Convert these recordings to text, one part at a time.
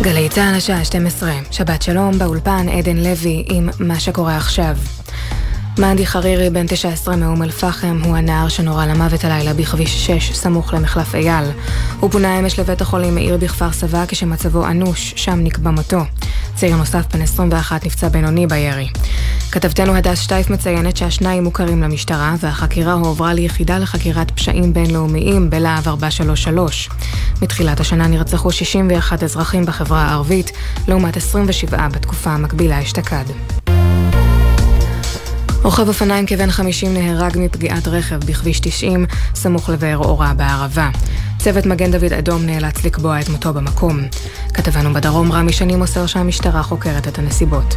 גלי צה"ל השעה 12, שבת שלום, באולפן עדן לוי עם מה שקורה עכשיו. מאדי חרירי, בן 19 מאום אל-פחם, הוא הנער שנורה למוות הלילה בכביש 6, סמוך למחלף אייל. הוא פונה אמש לבית החולים מאיר בכפר סבא כשמצבו אנוש, שם נקבע מותו. צעיר נוסף בן 21 נפצע בינוני בירי. כתבתנו הדס שטייף מציינת שהשניים מוכרים למשטרה, והחקירה הועברה ליחידה לחקירת פשעים בינלאומיים בלהב 433. מתחילת השנה נרצחו 61 אזרחים בחברה הערבית, לעומת 27 בתקופה המקבילה אשתקד. רוכב אופניים כבן 50 נהרג מפגיעת רכב בכביש 90, סמוך לבאר אורה בערבה. צוות מגן דוד אדום נאלץ לקבוע את מותו במקום. כתבנו בדרום רמי שני מוסר שהמשטרה חוקרת את הנסיבות.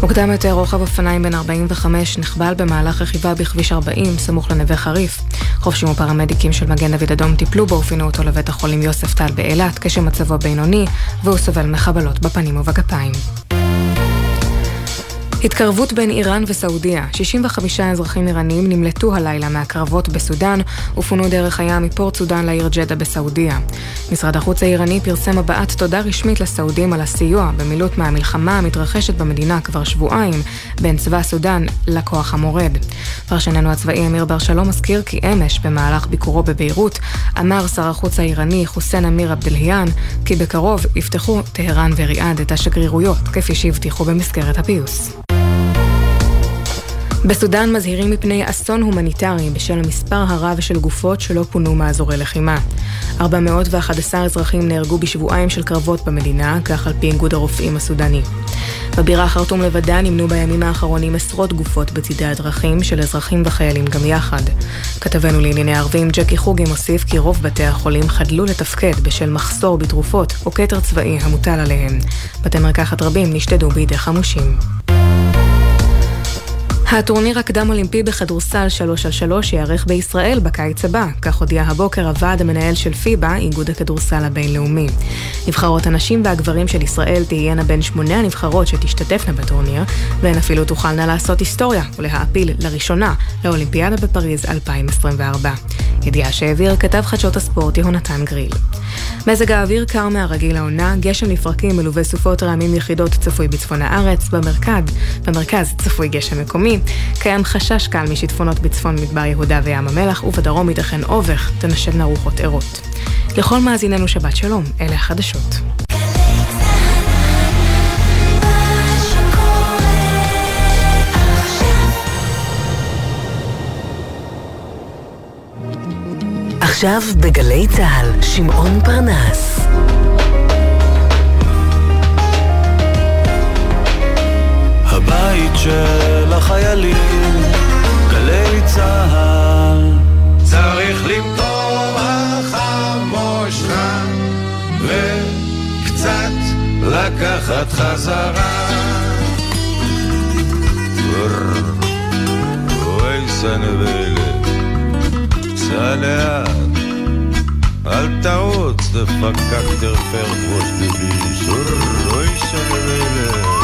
מוקדם יותר רוכב אופניים בן 45 נחבל במהלך רכיבה בכביש 40 סמוך לנווה חריף. חובשים ופרמדיקים של מגן דוד אדום טיפלו בו ופינו אותו לבית החולים יוסף טל באילת כשמצבו בינוני והוא סובל מחבלות בפנים ובגפיים. התקרבות בין איראן וסעודיה. 65 אזרחים איראנים נמלטו הלילה מהקרבות בסודאן ופונו דרך הים מפורט סודאן לעיר ג'דה בסעודיה. משרד החוץ האיראני פרסם הבעת תודה רשמית לסעודים על הסיוע במילוט מהמלחמה המתרחשת במדינה כבר שבועיים בין צבא סודאן לכוח המורד. פרשננו הצבאי אמיר בר שלום מזכיר כי אמש, במהלך ביקורו בביירות, אמר שר החוץ האיראני חוסיין אמיר עבדלהיאן כי בקרוב יפתחו טהרן וריאד את השגרירויות, כפי שהבטיחו במסגרת הפיוס. בסודאן מזהירים מפני אסון הומניטרי בשל המספר הרב של גופות שלא פונו מאזורי לחימה. 411 אזרחים נהרגו בשבועיים של קרבות במדינה, כך על פי איגוד הרופאים הסודני. בבירה חרטום לבדה נמנו בימים האחרונים עשרות גופות בצידי הדרכים של אזרחים וחיילים גם יחד. כתבנו לענייני ערבים ג'קי חוגי מוסיף כי רוב בתי החולים חדלו לתפקד בשל מחסור בתרופות או כתר צבאי המוטל עליהם. בתי מרקחת רבים נשדדו בידי חמושים. הטורניר הקדם-אולימפי בכדורסל 3 על 3 ייערך בישראל בקיץ הבא, כך הודיע הבוקר הוועד המנהל של פיבה, איגוד הכדורסל הבינלאומי. נבחרות הנשים והגברים של ישראל תהיינה בין שמונה הנבחרות שתשתתפנה בטורניר, והן אפילו תוכלנה לעשות היסטוריה ולהעפיל לראשונה לאולימפיאדה בפריז 2024. ידיעה שהעביר כתב חדשות הספורט יהונתן גריל. מזג האוויר קר מהרגיל לעונה, גשם לפרקים מלווה סופות רעמים יחידות צפוי בצפון הארץ, במרכז, במרכז צפוי גשם מקומי, קיים חשש קל משיטפונות בצפון מדבר יהודה וים המלח, ובדרום ייתכן אובך, תנשבנה רוחות ערות. לכל מאזיננו שבת שלום, אלה החדשות. עכשיו בגלי צה"ל, שמעון פרנס. הבית של החיילים, גלי צה"ל. צריך למתוח המושכה וקצת לקחת חזרה. אוי סנבלת, סע לאט, אל תעוץ, דפקק תרפר ראש דביש, אוי סנבלת.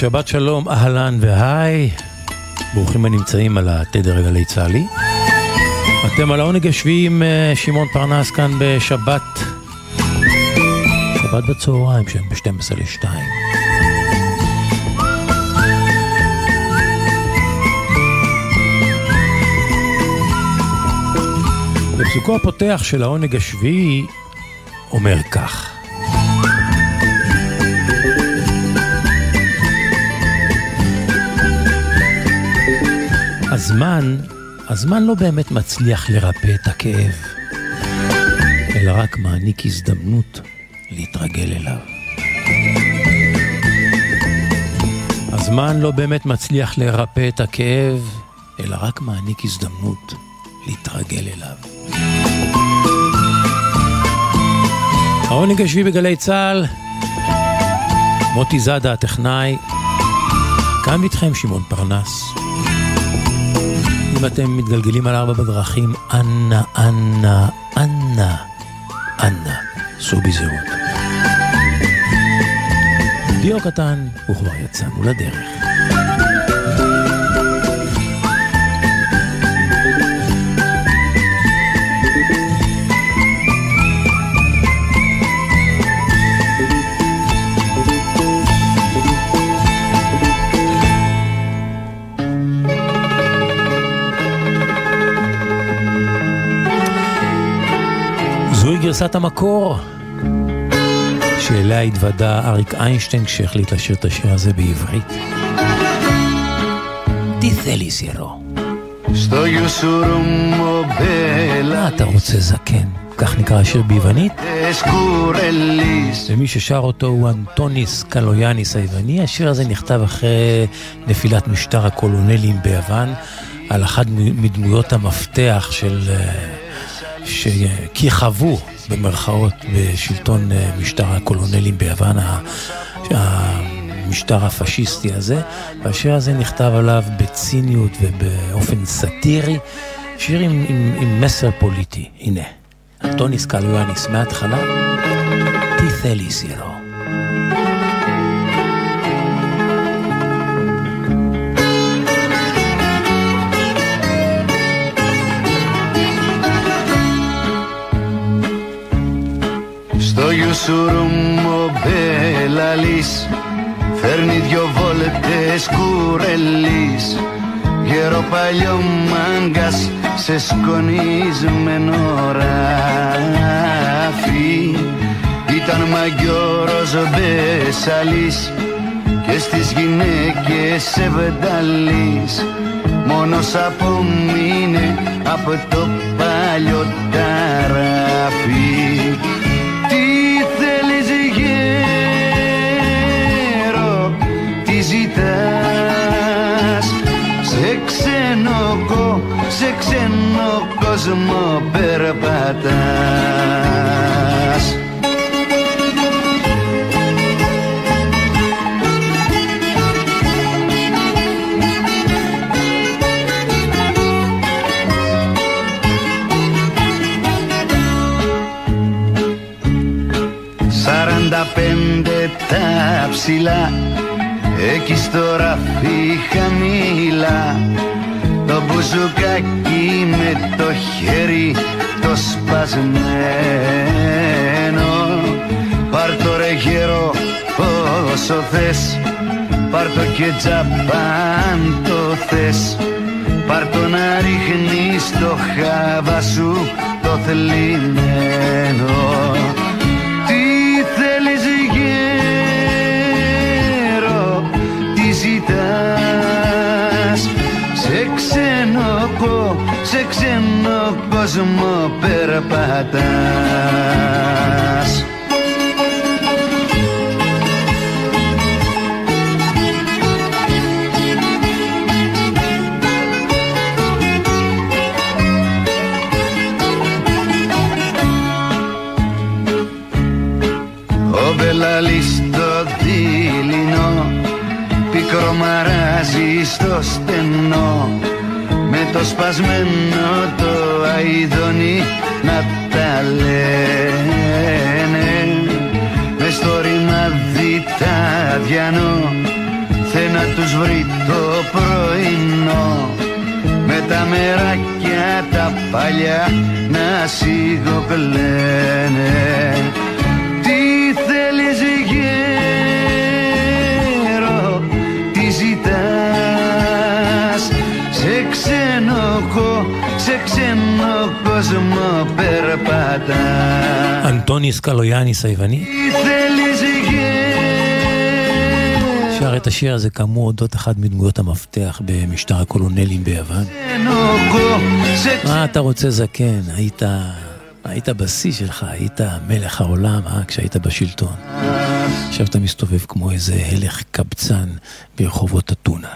שבת שלום, אהלן והי, ברוכים הנמצאים על התדר הגלי צה"לי. אתם על העונג השביעי עם אה, שמעון פרנס כאן בשבת, שבת בצהריים שהם ב-12 ל-2. פסוקו הפותח של העונג השביעי אומר כך: הזמן, הזמן לא באמת מצליח לרפא את הכאב, אלא רק מעניק הזדמנות להתרגל אליו. הזמן לא באמת מצליח לרפא את הכאב, אלא רק מעניק הזדמנות להתרגל אליו. העונג השביעי בגלי צה"ל, מוטי זאדה הטכנאי, כאן איתכם שמעון פרנס. אם אתם מתגלגלים על ארבע בדרכים, אנא, אנא, אנא, אנא, סעו בזהירות. דיו קטן, וכבר יצאנו לדרך. גרסת המקור שאליה התוודה אריק איינשטיין כשהחליט לשיר את השיר הזה בעברית. מה אתה רוצה זקן? כך נקרא השיר ביוונית. ומי ששר אותו הוא אנטוניס קלויאניס היווני. השיר הזה נכתב אחרי נפילת משטר הקולונלים ביוון, על אחת מדמויות המפתח של... שכיכבו במרכאות בשלטון אה, משטר הקולונלים ביוון, המשטר הפשיסטי הזה, והשיר הזה נכתב עליו בציניות ובאופן סאטירי, שיר עם, עם, עם מסר פוליטי. הנה, אנטוניס קלואניס מההתחלה, תיתלי סירו. Στο γιου σου μπελαλής Φέρνει δυο βόλτες κουρελής Γέρο παλιό μάγκας σε σκονισμένο ράφι. Ήταν μαγιόρος μπεσαλής και στις γυναίκες ευενταλής Μόνος απομείνε από το παλιό ταράφι κόσμο περπατάς. Σαράντα πέντε τα ψηλά εκεί στο ραφί χαμηλά το μπουζουκάκι με το χέρι το σπασμένο. Πάρ' το ρε γέρο όσο θες Πάρ' το και τζαπάν το θες. Πάρ' το να ρίχνεις το χάβα σου το θλιμμένο σε ξένο κόσμο περπατάς. Ο Μπελαλής το δειλινό πικρό μαράζει στο στενό. με το σπασμένο το αηδονί να τα λένε. Με στο ρημάδι τα διανό θε να τους βρει το πρωινό. Με τα μεράκια τα παλιά να σιγοκλαίνε τι ζητάς ξένο σε ξένο κόσμο περπατά אנטוניס קלויאניס היווני θέλεις שר את השיר הזה כאמור אודות אחת מדמויות המפתח במשטר הקולונלים ביוון. מה אתה רוצה זקן? היית, היית בשיא שלך, היית מלך העולם, אה? כשהיית בשלטון. עכשיו אתה מסתובב כמו איזה הלך קבצן ברחובות אתונה.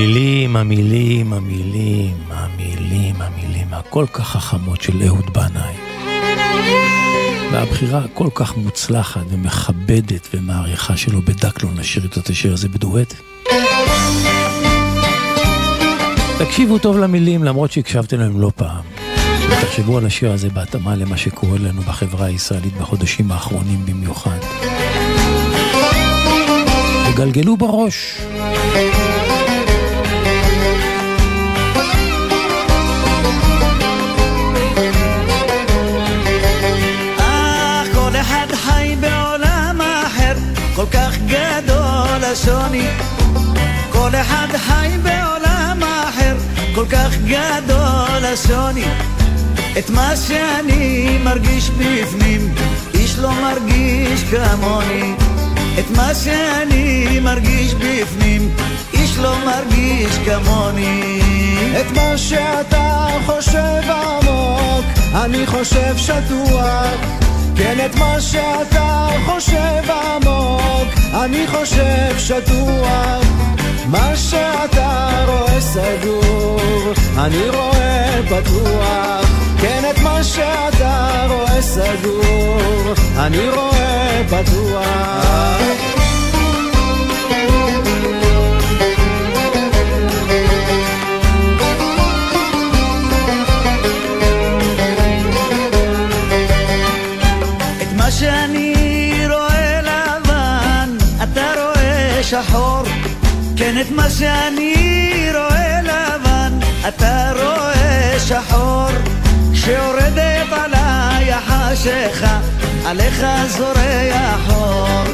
המילים, המילים, המילים, המילים, המילים הכל כך חכמות של אהוד בנאי. והבחירה הכל כך מוצלחת ומכבדת ומעריכה שלו בדקלון לשיר את השיר הזה בדואט. תקשיבו טוב למילים למרות שהקשבתם להם לא פעם. תחשבו על השיר הזה בהתאמה למה שקורה לנו בחברה הישראלית בחודשים האחרונים במיוחד. תגלגלו בראש. השוני. כל אחד חי בעולם אחר כל כך גדול השוני. את מה שאני מרגיש בפנים איש לא מרגיש כמוני. את מה שאני מרגיש בפנים איש לא מרגיש כמוני. את מה שאתה חושב עמוק אני חושב שטוח כן את מה שאתה חושב עמוק, אני חושב שטוח. מה שאתה רואה סגור, אני רואה פתוח. כן את מה שאתה רואה סגור, אני רואה פתוח. שחור. כן את מה שאני רואה לבן אתה רואה שחור. כשיורדת עליי החשיכה עליך זורח אור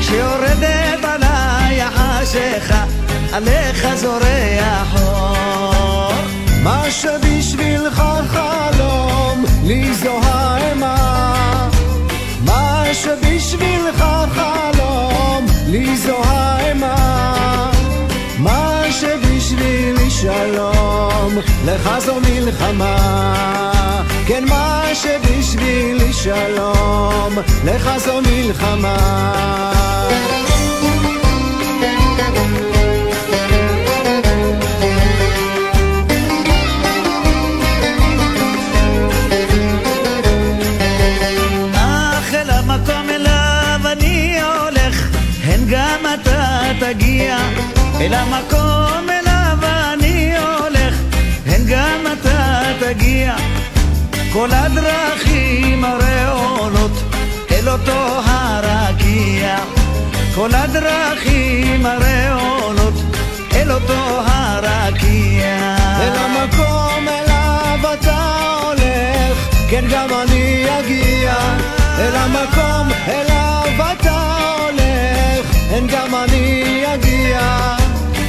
כשיורדת עליי החשיכה עליך זורח אור מה שבשבילך חלום לי זו האימה שבשבילך חלום לי זו האימה. מה שבשבילי שלום לך זו מלחמה. כן מה שבשבילי שלום לך זו מלחמה תגיע אל המקום אליו אני הולך, הן גם אתה תגיע. כל הדרכים הרי עולות אל אותו הרקיע. כל הדרכים הרי עולות אל אותו הרקיע. אל המקום אליו אתה הולך, כן גם אני אגיע. אל המקום אליו אתה הולך, כן גם אני אגיע.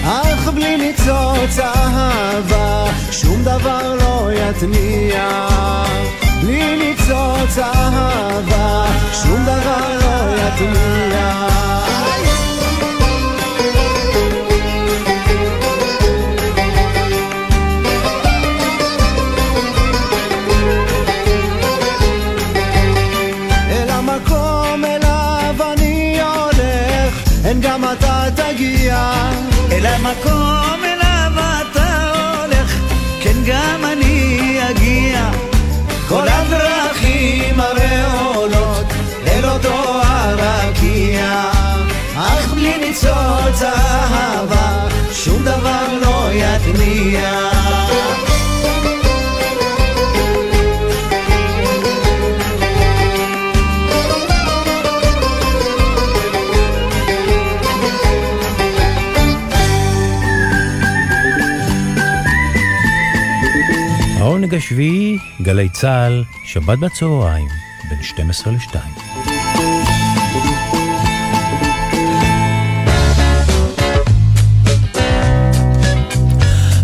אך בלי ניצוץ אהבה, שום דבר לא יתניע. בלי ניצוץ אהבה, שום דבר לא יתניע. אל המקום אליו אתה הולך, כן גם אני אגיע. כל הדרכים הרי עולות אל אותו הרקיע. אך בלי ניצוץ אהבה, שום דבר לא יתניע. השביעי, גלי צה"ל, שבת בצהריים, בין 12 ל-2.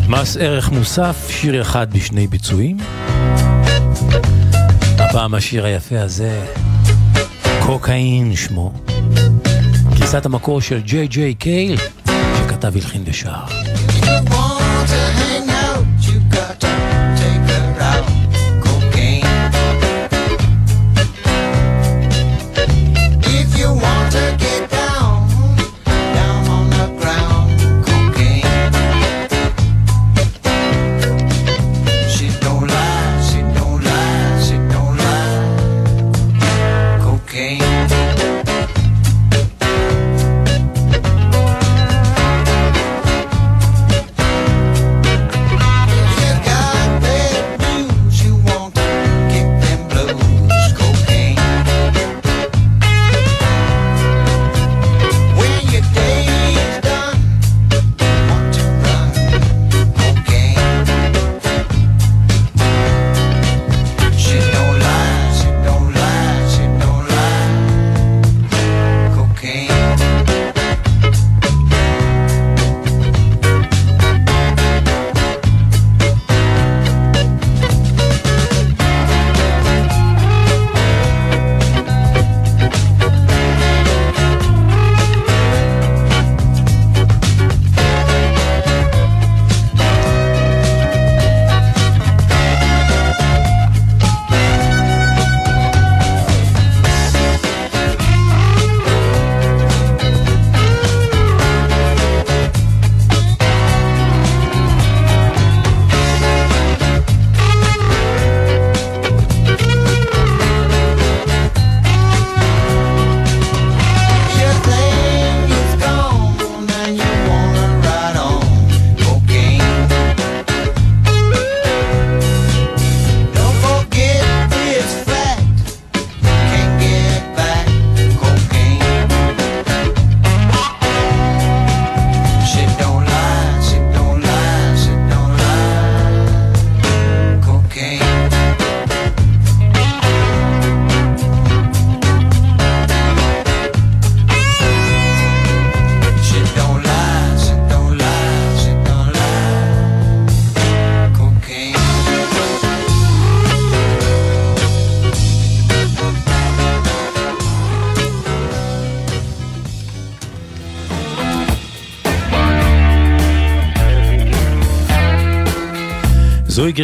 מס ערך מוסף, שיר אחד בשני ביצועים. הפעם השיר היפה הזה, קוקאין שמו. גרסת המקור של ג'יי ג'יי קייל, שכתב הלחין ושר.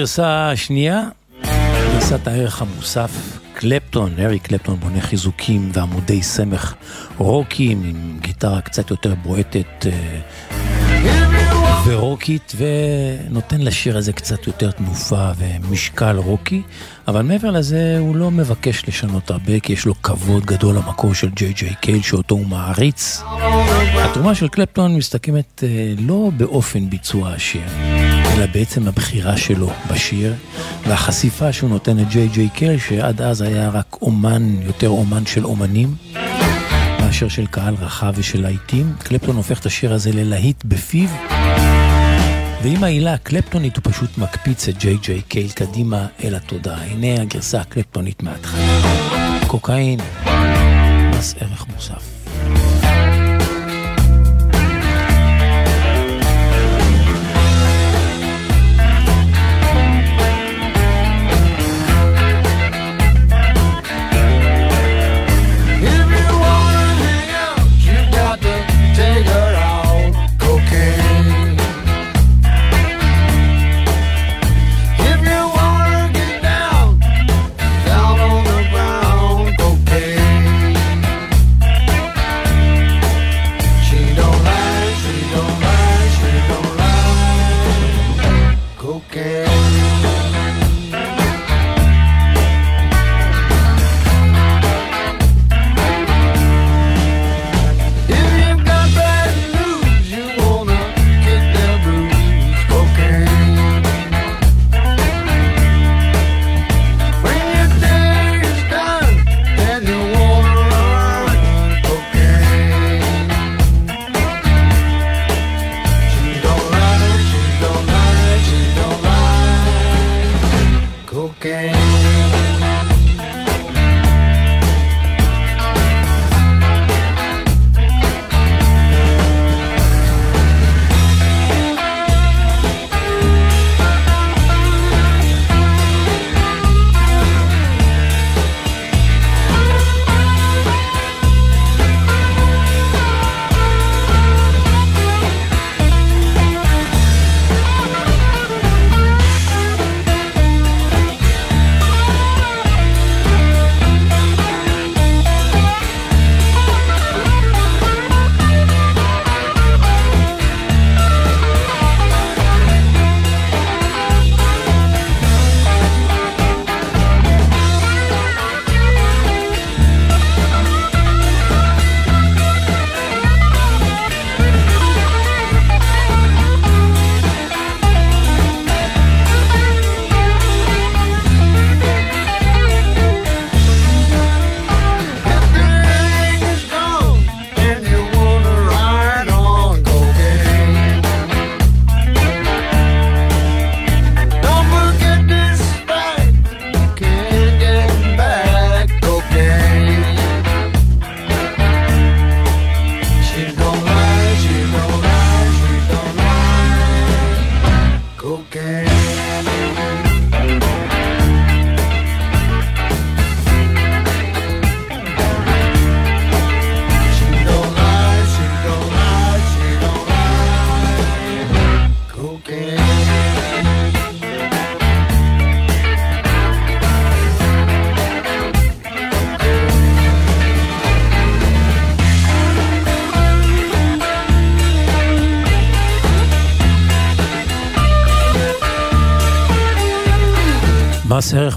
גרסה שנייה, גרסת הערך המוסף, קלפטון, אריק קלפטון בונה חיזוקים ועמודי סמך רוקים עם גיטרה קצת יותר בועטת אה, ורוקית ונותן לשיר הזה קצת יותר תנופה ומשקל רוקי, אבל מעבר לזה הוא לא מבקש לשנות הרבה כי יש לו כבוד גדול למקור של ג'יי ג'יי קייל שאותו הוא מעריץ. התרומה של קלפטון מסתכמת אה, לא באופן ביצוע השיר. אלא בעצם הבחירה שלו בשיר, והחשיפה שהוא נותן לג'יי ג'יי קל, שעד אז היה רק אומן, יותר אומן של אומנים, מאשר של קהל רחב ושל להיטים. קלפטון הופך את השיר הזה ללהיט בפיו, ועם העילה הקלפטונית הוא פשוט מקפיץ את ג'יי ג'יי קייל קדימה אל התודעה. הנה הגרסה הקלפטונית מההתחלה. קוקאין, מס ערך מוסף.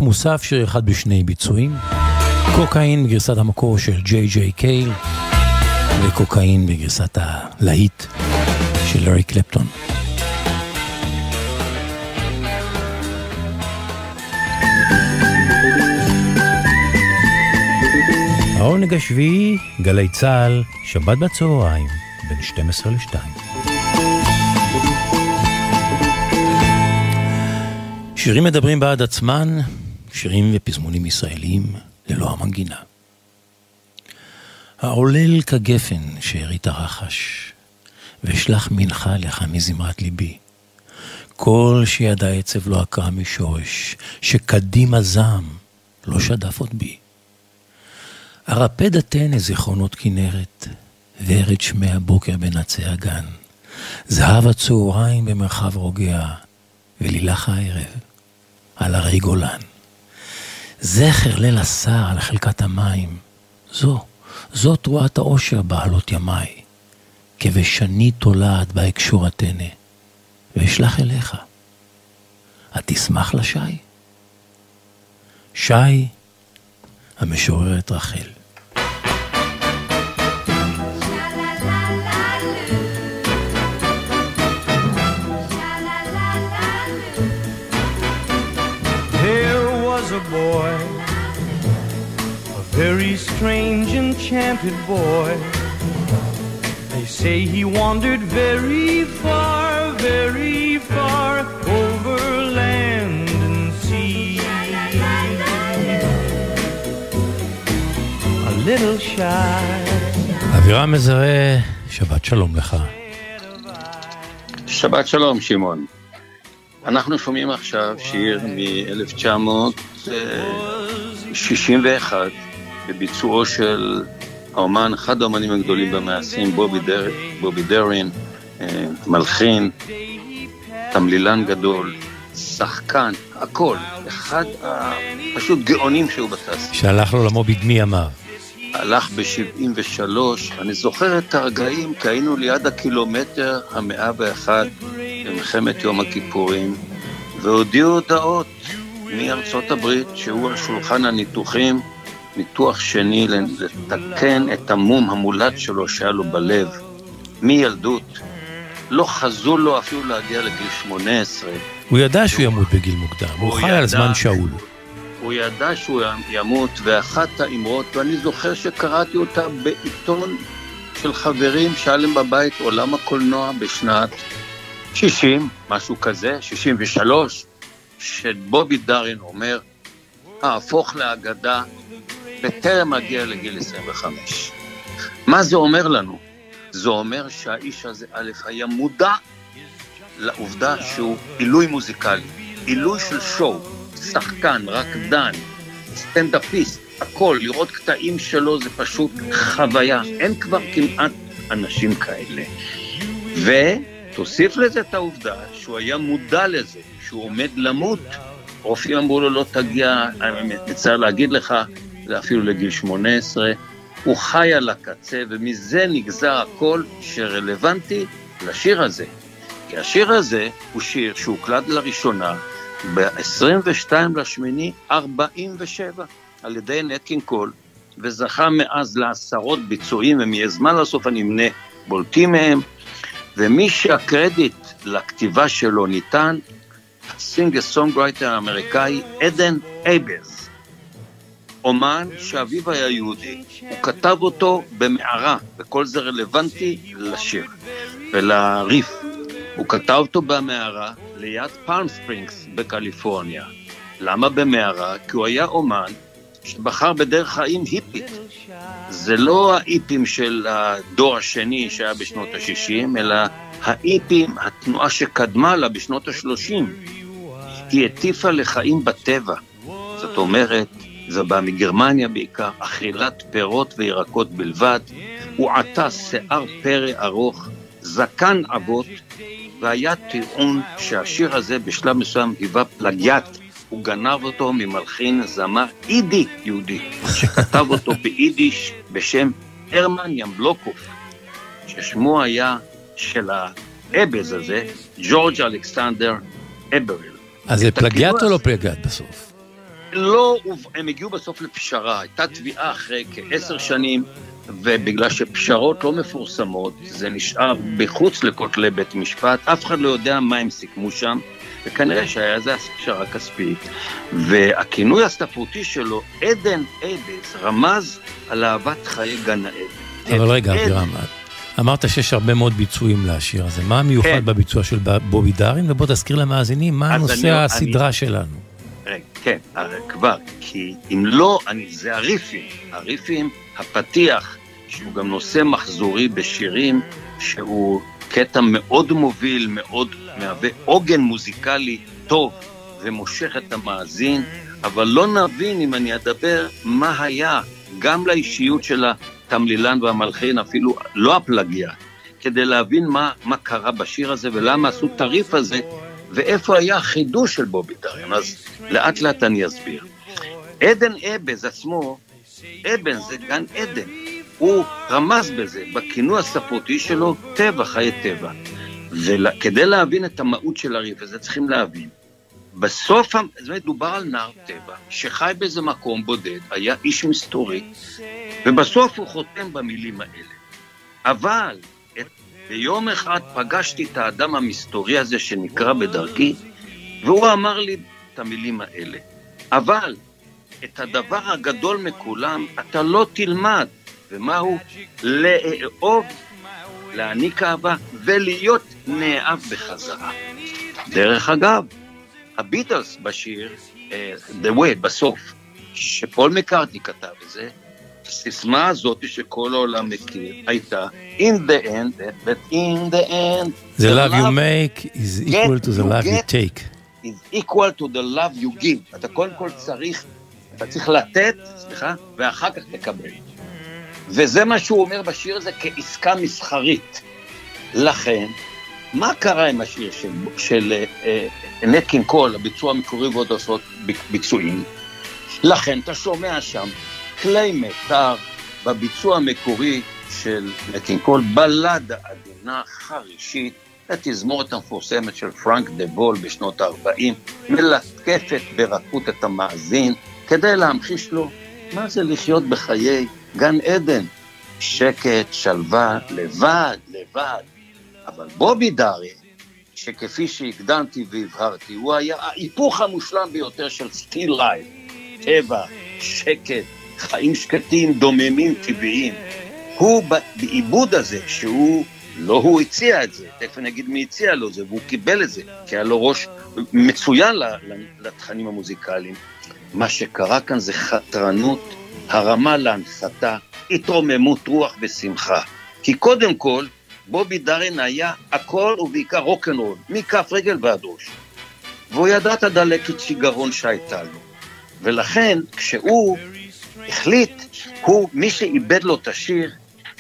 מוסף, שיר אחד בשני ביצועים. קוקאין בגרסת המקור של ג'יי ג'יי קייל, וקוקאין בגרסת הלהיט של לארי קלפטון. העונג השביעי, גלי צה"ל, שבת בצהריים, בין 12 ל-2. שירים מדברים בעד עצמן, שירים ופזמונים ישראלים ללא המנגינה. העולל כגפן שארית הרחש, ואשלח מנחה לך מזמרת ליבי. כל שידע עצב לא עקרה משורש, שקדימה זעם לא שדף עוד בי. ארפד אתנה זיכרונות כנרת, וארד שמי הבוקר בנצי הגן. זהב הצהריים במרחב רוגע, ולילך הערב על הרי גולן. זכר ליל הסער על חלקת המים, זו, זו תרועת העושר בעלות ימיי. כבשני תולעת בהקשור התנה, ואשלח אליך. תשמח לשי? שי, המשוררת רחל. Boy, a very strange, enchanted boy. They say he wandered very far, very far over land and sea. A little shy. אבירם מזרה, שבת שלום לך. שבת שלום, שמעון. אנחנו שומעים עכשיו שיר מ-1961 בביצועו של האומן, אחד האומנים הגדולים במעשים, בובי, דר, בובי דרין, אה, מלחין, תמלילן גדול, שחקן, הכל. אחד הפשוט גאונים שהוא בתעשייה. שהלך לעולמו בדמי ימיו. הלך ב-73, אני זוכר את הרגעים כי היינו ליד הקילומטר המאה ואחד במלחמת יום הכיפורים, והודיעו הודעות מארצות הברית שהוא על שולחן הניתוחים, ניתוח שני לתקן את המום המולד שלו שהיה לו בלב, מילדות. לא חזו לו אפילו להגיע לגיל 18. הוא ידע שהוא ימות בגיל מוקדם, הוא חי על זמן שאול. הוא ידע שהוא ימות, ואחת האמרות, ואני זוכר שקראתי אותה בעיתון של חברים שהיה להם בבית עולם הקולנוע בשנת 60, משהו כזה, 63, שבובי דארין אומר, אהפוך לאגדה בטרם אגיע לגיל 25. מה זה אומר לנו? זה אומר שהאיש הזה, א', היה מודע לעובדה שהוא עילוי מוזיקלי, עילוי של שואו, שחקן, רקדן, סטנדאפיסט, הכל, לראות קטעים שלו זה פשוט חוויה. אין כבר כמעט אנשים כאלה. ותוסיף לזה את העובדה שהוא היה מודע לזה, שהוא עומד למות. רופאים אמרו לו, לא תגיע, אני מצטער להגיד לך, זה אפילו לגיל 18. הוא חי על הקצה, ומזה נגזר הכל שרלוונטי לשיר הזה. כי השיר הזה הוא שיר שהוקלט לראשונה ב-22 לשמיני 47 על ידי נטקינג קול, וזכה מאז לעשרות ביצועים, ומזמן לסוף אני אמנה בולטים מהם, ומי שהקרדיט לכתיבה שלו ניתן, ה singer songwriter האמריקאי עדן אהבז, אומן שאביו היה יהודי, הוא כתב אותו במערה, וכל זה רלוונטי לשיר ולריף. הוא כתב אותו במערה ליד פאלם ספרינגס בקליפורניה. למה במערה? כי הוא היה אומן שבחר בדרך חיים היפית. זה לא האיפים של הדור השני שהיה בשנות ה-60, אלא האיפים, התנועה שקדמה לה בשנות ה-30. היא הטיפה לחיים בטבע. זאת אומרת, זה בא מגרמניה בעיקר, אכילת פירות וירקות בלבד. הוא עטה שיער פרא ארוך, זקן אבות, והיה טיעון שהשיר הזה בשלב מסוים היווה פלגיאט. הוא גנב אותו ממלחין זמר אידי יהודי, שכתב אותו ביידיש בשם הרמן ימבלוקוף, ששמו היה של האבז הזה, ג'ורג' אלכסנדר אבריל. אז זה פלגיאט או לא פלגיאט בסוף? לא, הם הגיעו בסוף לפשרה, הייתה תביעה אחרי כעשר שנים, ובגלל שפשרות לא מפורסמות, זה נשאר בחוץ לכותלי בית משפט, אף אחד לא יודע מה הם סיכמו שם, וכנראה שהיה איזה פשרה כספית. והכינוי הספרותי שלו, עדן אבס, רמז על אהבת חיי גן העדן. אבל רגע, אבירם, אמרת שיש הרבה מאוד ביצועים לשיר הזה. מה המיוחד כן. בביצוע של בובי דארין? ובוא תזכיר למאזינים מה נושא אני, הסדרה אני... שלנו. רגע, כן, כבר, כי אם לא, אני, זה הריפים. הריפים, הפתיח, שהוא גם נושא מחזורי בשירים, שהוא קטע מאוד מוביל, מאוד מהווה עוגן מוזיקלי טוב ומושך את המאזין, אבל לא נבין אם אני אדבר מה היה גם לאישיות של התמלילן והמלחין, אפילו לא הפלגיה, כדי להבין מה, מה קרה בשיר הזה ולמה עשו את הריף הזה ואיפה היה החידוש של בובי דריון, אז לאט לאט אני אסביר. עדן אבז עצמו, אבן זה גן עדן, הוא רמז בזה, בכינוי הספרותי שלו, טבע, חיי טבע. וכדי להבין את המהות של הריף הזה, צריכים להבין. בסוף, זאת אומרת, דובר על נער טבע, שחי באיזה מקום בודד, היה איש מסתורי, ובסוף הוא חותם במילים האלה. אבל את, ביום אחד פגשתי את האדם המסתורי הזה שנקרא בדרכי, והוא אמר לי את המילים האלה. אבל את הדבר הגדול מכולם אתה לא תלמד, ומהו? לאהוב, להעניק אהבה ולהיות נאהב בחזרה. דרך אגב, הביטלס בשיר, uh, The Way, בסוף, שפול מקארטי כתב את זה, הסיסמה הזאת שכל העולם מכיר הייתה In the end, but in the end The love you make is equal to the love you take is equal to the love you give אתה קודם כל צריך, אתה צריך לתת, סליחה, ואחר כך תקבל וזה מה שהוא אומר בשיר הזה כעסקה מסחרית לכן, מה קרה עם השיר של, של uh, נטקין קול, הביצוע המקורי ועוד עושות ביצועים? לכן אתה שומע שם כלי מיתר בביצוע המקורי של נט קינג קול, בלדה עדינה, חרישית, התזמורת המפורסמת של פרנק דה וול בשנות ה-40, מלטפת ברכות את המאזין, כדי להמחיש לו מה זה לחיות בחיי גן עדן. שקט, שלווה, לבד, לבד. אבל בובי דארין, שכפי שהקדמתי והבהרתי, הוא היה ההיפוך המושלם ביותר של still life, טבע, שקט, חיים שקטים, דוממים, טבעיים. הוא בעיבוד הזה, שהוא, לא הוא הציע את זה, תכף אני אגיד מי הציע לו זה, והוא קיבל את זה, כי היה לו ראש מצוין לתכנים המוזיקליים. מה שקרה כאן זה חתרנות, הרמה להנחתה, התרוממות רוח ושמחה. כי קודם כל, בובי דארין היה הכל ובעיקר רוקנרול, מכף רגל ועד ראש. והוא ידע את הדלקת שיגרון שהייתה לו. ולכן, כשהוא החליט, הוא, מי שאיבד לו את השיר,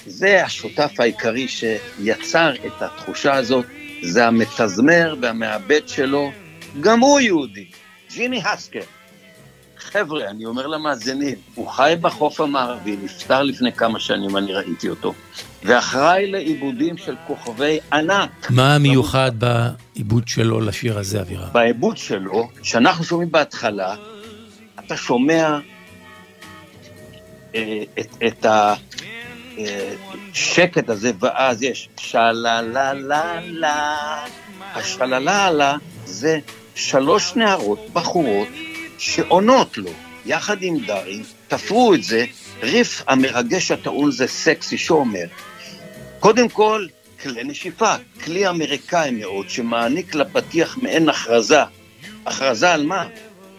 זה השותף העיקרי שיצר את התחושה הזאת, זה המתזמר והמעבד שלו, גם הוא יהודי, ג'ימי הסקר. חבר'ה, אני אומר למאזינים, הוא חי בחוף המערבי, נפטר לפני כמה שנים, אני ראיתי אותו, ואחראי לעיבודים של כוכבי ענק. מה המיוחד בעיבוד שלו לשיר הזה, אבירם? בעיבוד שלו, שאנחנו שומעים בהתחלה, אתה שומע אה, את, את השקט אה, הזה, ואז יש שלללה, השלללה זה שלוש נערות, בחורות, שעונות לו, יחד עם דארי, תפרו את זה, ריף המרגש הטעון זה סקסי שאומר, קודם כל, כלי נשיפה, כלי אמריקאי מאוד, שמעניק לפתיח מעין הכרזה. הכרזה על מה?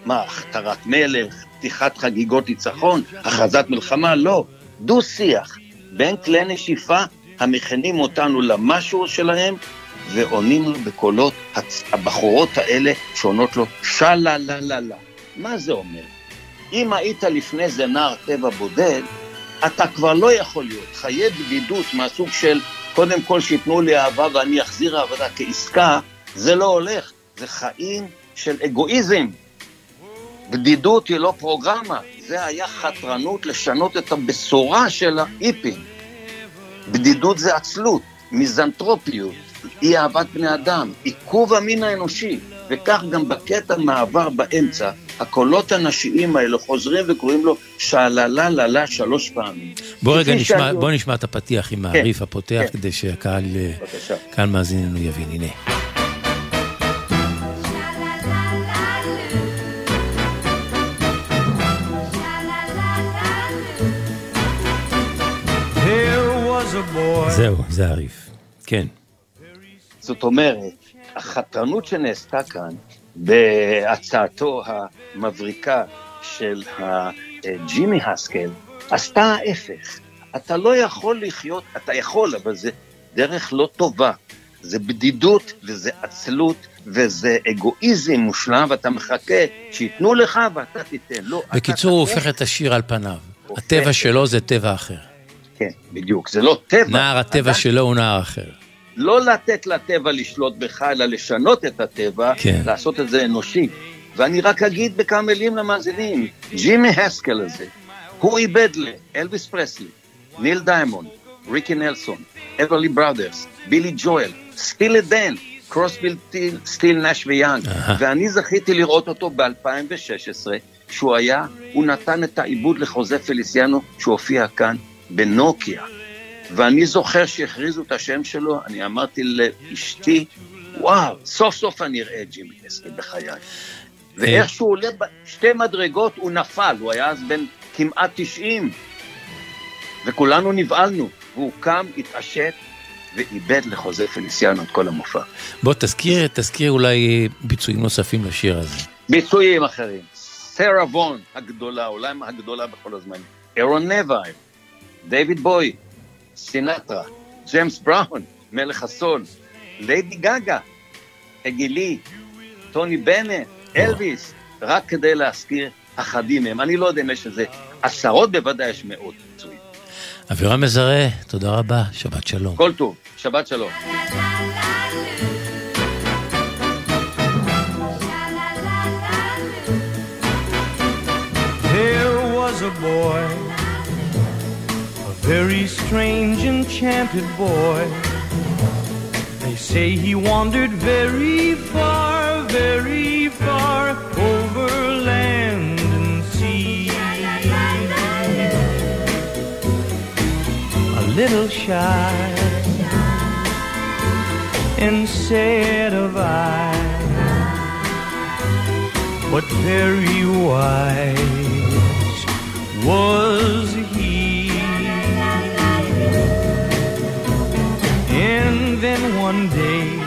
מה, הכתרת מלך, פתיחת חגיגות ניצחון, הכרזת מלחמה? לא. דו-שיח בין כלי נשיפה המכנים אותנו למשהו שלהם ועונים לו בקולות הבחורות האלה שעונות לו שלה לה לה לה. מה זה אומר? אם היית לפני זה נער טבע בודד, אתה כבר לא יכול להיות. חיי בדידות מהסוג של קודם כל שייתנו לי אהבה ואני אחזיר אהבה כעסקה, זה לא הולך. זה חיים של אגואיזם. בדידות היא לא פרוגרמה, זה היה חתרנות לשנות את הבשורה של האיפים. בדידות זה עצלות, מיזנטרופיות, אי אהבת בני אדם, עיכוב המין האנושי. וכך גם בקטע מעבר באמצע, הקולות הנשיים האלה חוזרים וקוראים לו שאללה ללה שלוש פעמים. בוא רגע נשמע, שאני- בוא נשמע את הפתיח עם כן, העריף הפותח, כן. כדי שהקהל אה. קהל מאזיננו יבין. הנה. זהו, זה העריף. כן. זאת אומרת, החתרנות שנעשתה כאן בהצעתו המבריקה של ג'ימי הסקל, עשתה ההפך. אתה לא יכול לחיות, אתה יכול, אבל זה דרך לא טובה. זה בדידות וזה עצלות וזה אגואיזם מושלם, ואתה מחכה שייתנו לך ואתה תיתן. לא, אתה בקיצור, הוא תחכה. הופך את השיר על פניו. הטבע שלו זה טבע אחר. כן, בדיוק. זה לא טבע. נער הטבע עדיין שלו הוא נער אחר. לא לתת לטבע לשלוט בך, אלא לשנות את הטבע, כן. לעשות את זה אנושי. ואני רק אגיד בכמה מילים למאזינים, ג'ימי הסקל הזה, הוא עיבד לאלוויס פרסלי, ניל דיימונד, ריקי נלסון, אוורלי ברדרס, בילי ג'ואל, סטילי דן, קרוסבי סטיל- סטילס נאש ויאנג. ואני זכיתי לראות אותו ב-2016, כשהוא היה, הוא נתן את העיבוד לחוזה פליסיאנו, שהוא הופיע כאן בנוקיה. ואני זוכר שהכריזו את השם שלו, אני אמרתי לאשתי, וואו, סוף סוף אני אראה את ג'ימי הסקל בחיי. ואיך שהוא עולה בשתי מדרגות, הוא נפל, הוא היה אז בן כמעט 90, וכולנו נבהלנו, והוא קם, התעשת, ואיבד לחוזה פליסיאנו את כל המופע. בוא תזכיר, תזכיר אולי ביצועים נוספים לשיר הזה. ביצועים אחרים, סרה וון הגדולה, אולי הגדולה בכל הזמנים, אהרון נוויל, דיוויד בואי, סינטרה, ג'יימס בראון, מלך הסול, ליידי גגה, הגילי, טוני בנט, אלוויס, רק כדי להזכיר אחדים מהם. אני לא יודע אם יש איזה עשרות, בוודאי יש מאות ביצועים. אבירם מזרה, תודה רבה, שבת שלום. כל טוב, שבת שלום. There was a boy, a very strange, enchanted boy. They say he wandered very far, very far over land and sea. A little shy and sad of eye but very wise was he. And then one day,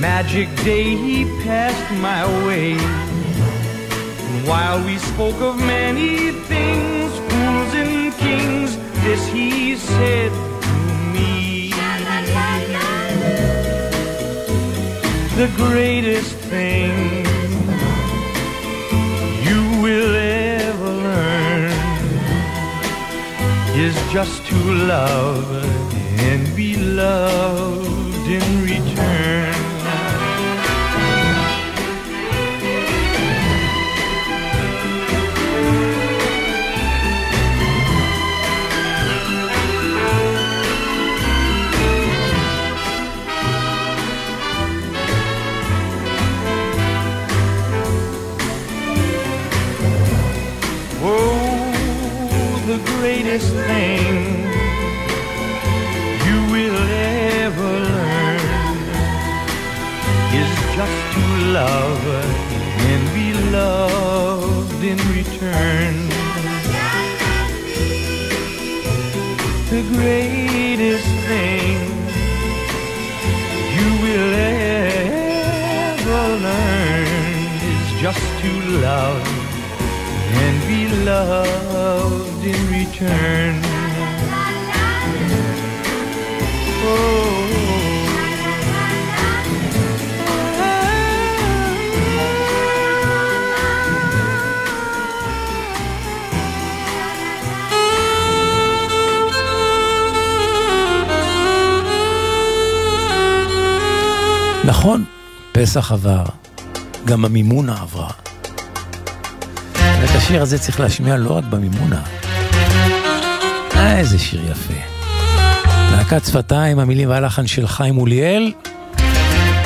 magic day, he passed my way. And while we spoke of many things, fools and kings, this he said to me. The greatest thing you will ever learn is just to love and be loved in return. Greatest thing you will ever learn is just to love and be loved in return. The greatest thing you will ever learn is just to love and be loved in return. נכון, פסח עבר, גם המימונה עברה. ואת השיר הזה צריך להשמיע לא רק במימונה. אה, איזה שיר יפה. להקת שפתיים, המילים והלחן של חיים מוליאל,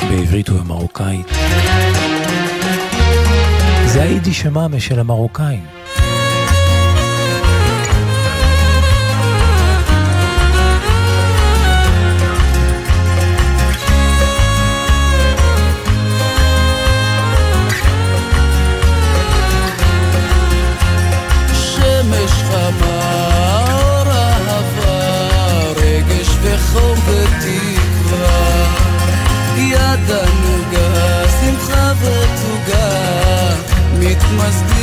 בעברית ובמרוקאית. זה היידיש שמאמה של המרוקאים. must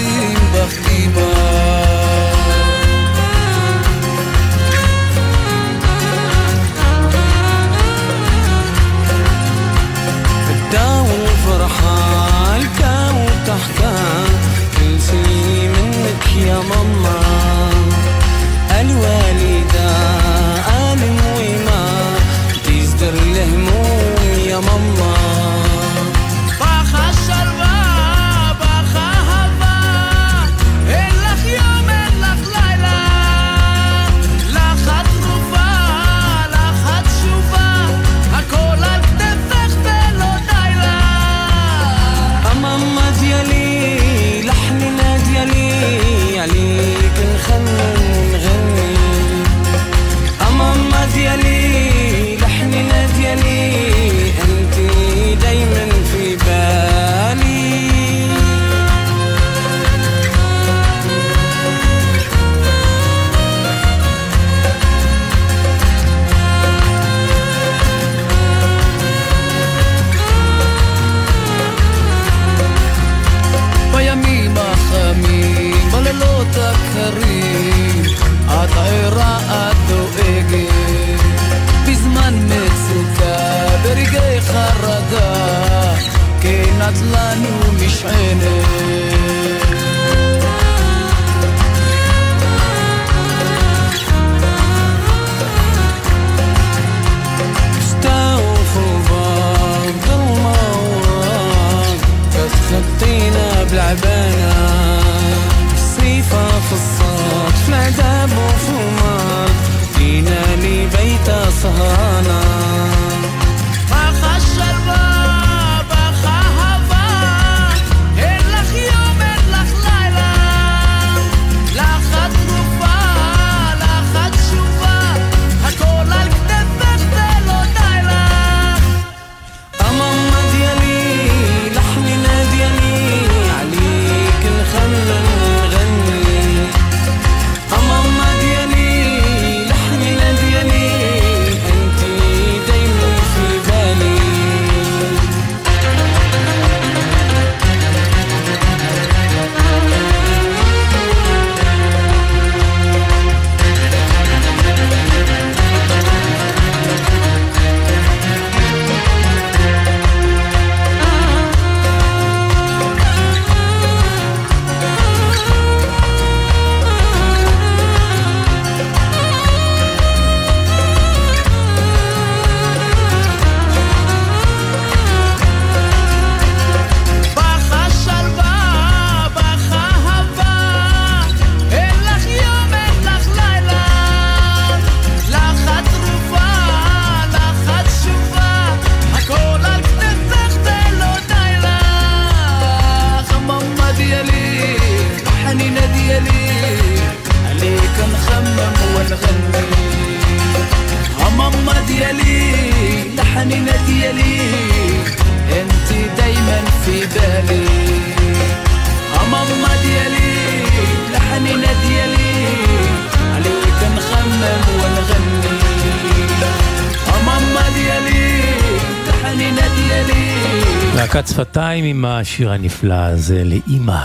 עם השיר הנפלא הזה לאימא,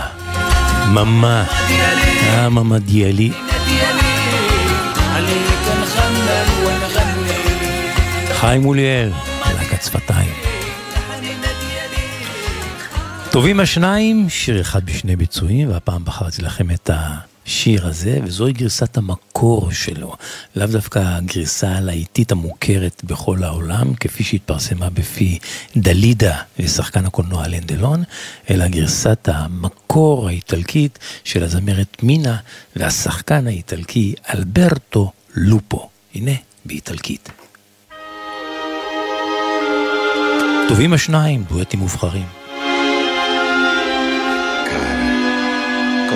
ממה, אה ממה דיאלי. חיים מוליאל, להקת שפתיים. טובים השניים, שיר אחד בשני ביצועים, והפעם בחרתי לכם את ה... השיר הזה, וזוהי גרסת המקור שלו. לאו דווקא הגרסה הלהיטית המוכרת בכל העולם, כפי שהתפרסמה בפי דלידה ושחקן הקולנוע אלן דלון, אלא גרסת המקור האיטלקית של הזמרת מינה והשחקן האיטלקי אלברטו לופו. הנה, באיטלקית. טובים השניים, דואטים מובחרים.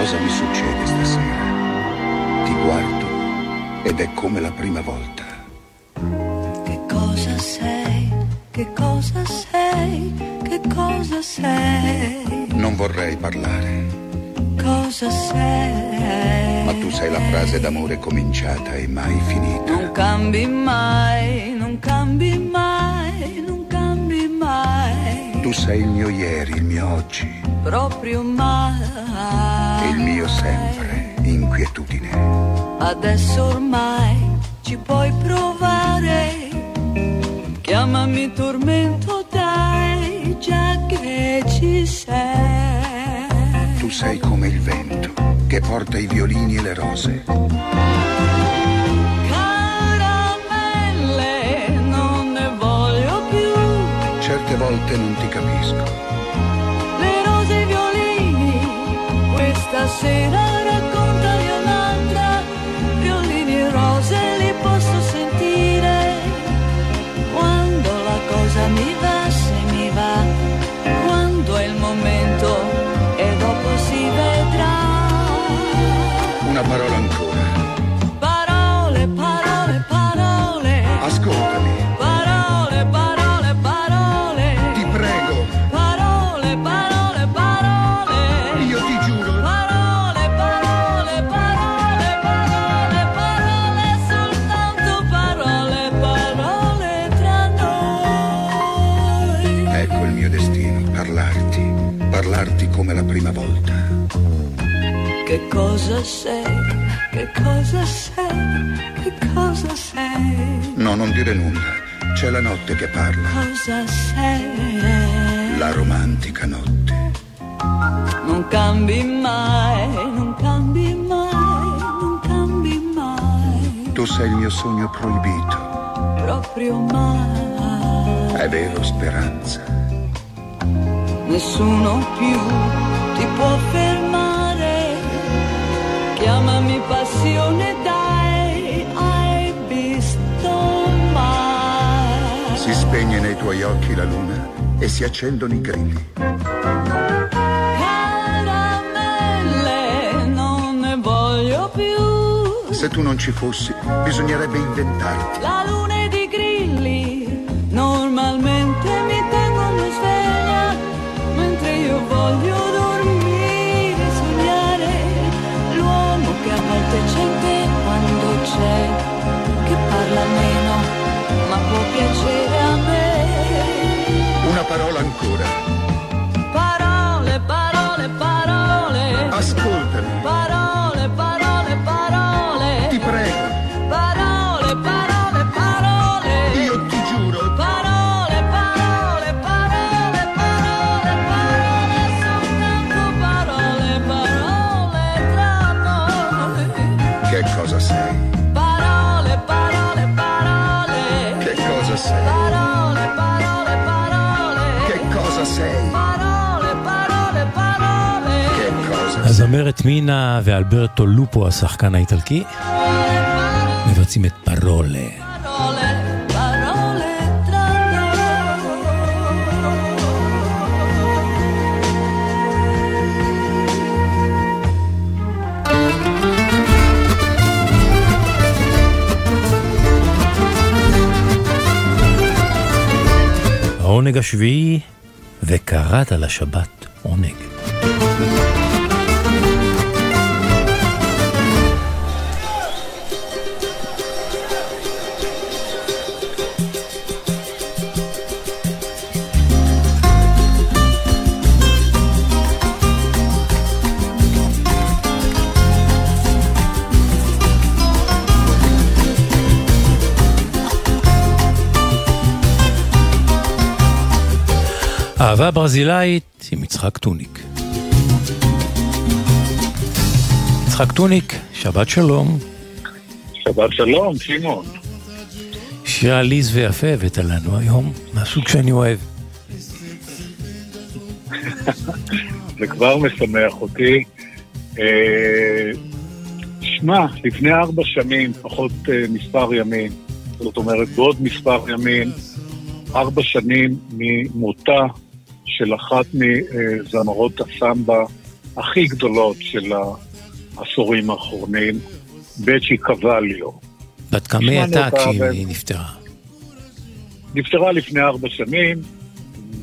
Cosa mi succede stasera. Ti guardo ed è come la prima volta. Che cosa sei? Che cosa sei? Che cosa sei? Non vorrei parlare, Cosa sei? ma tu sei la frase d'amore cominciata e mai finita. Non cambi mai, non cambi mai, non cambi mai, Tu sei il mio ieri, il mio oggi, proprio mai. e il mio sempre, inquietudine. Adesso ormai ci puoi provare. Chiamami tormento, dai, già che ci sei. Tu sei come il vento che porta i violini e le rose. Certe volte non ti capisco. Le rose e i violini, questa sera raccontali un'altra. Violini e rose li posso sentire. Quando la cosa mi va, se mi va. Quando è il momento e dopo si vedrà. Una parola cosa sei? Che cosa sei? Che cosa sei? No, non dire nulla. C'è la notte che parla, Cosa sei? la romantica notte. Non cambi mai, non cambi mai, non cambi mai, Tu sei il mio sogno proibito. proprio mai. È vero, speranza. Nessuno più ti può fermare. Chiamami passione, dai, hai visto mai. Si spegne nei tuoi occhi la luna e si accendono i grilli. Caramelle, non ne voglio più. Se tu non ci fossi, bisognerebbe inventarti. La luna ed i grilli normalmente mi tengono sveglia, mentre io voglio volte c'è in te quando c'è, che parla meno, ma può piacere a me. Una parola ancora. הזמרת מינה ואלברטו לופו, השחקן האיטלקי, מבצעים את פרולה. העונג השביעי, וקראת לשבת עונג. אהבה ברזילאית עם יצחק טוניק. יצחק טוניק, שבת שלום. שבת שלום, שמעון. שיר עליז ויפה הבאת לנו היום, מהסוג שאני אוהב. זה כבר משמח אותי. אה, שמע, לפני ארבע שנים, פחות אה, מספר ימים, זאת אומרת, בעוד מספר ימים, ארבע שנים ממותה של אחת מזמרות הסמבה הכי גדולות של העשורים האחרונים, בצ'י קווליו. בת כמה היא הייתה כשהיא נפטרה? נפטרה לפני ארבע שנים,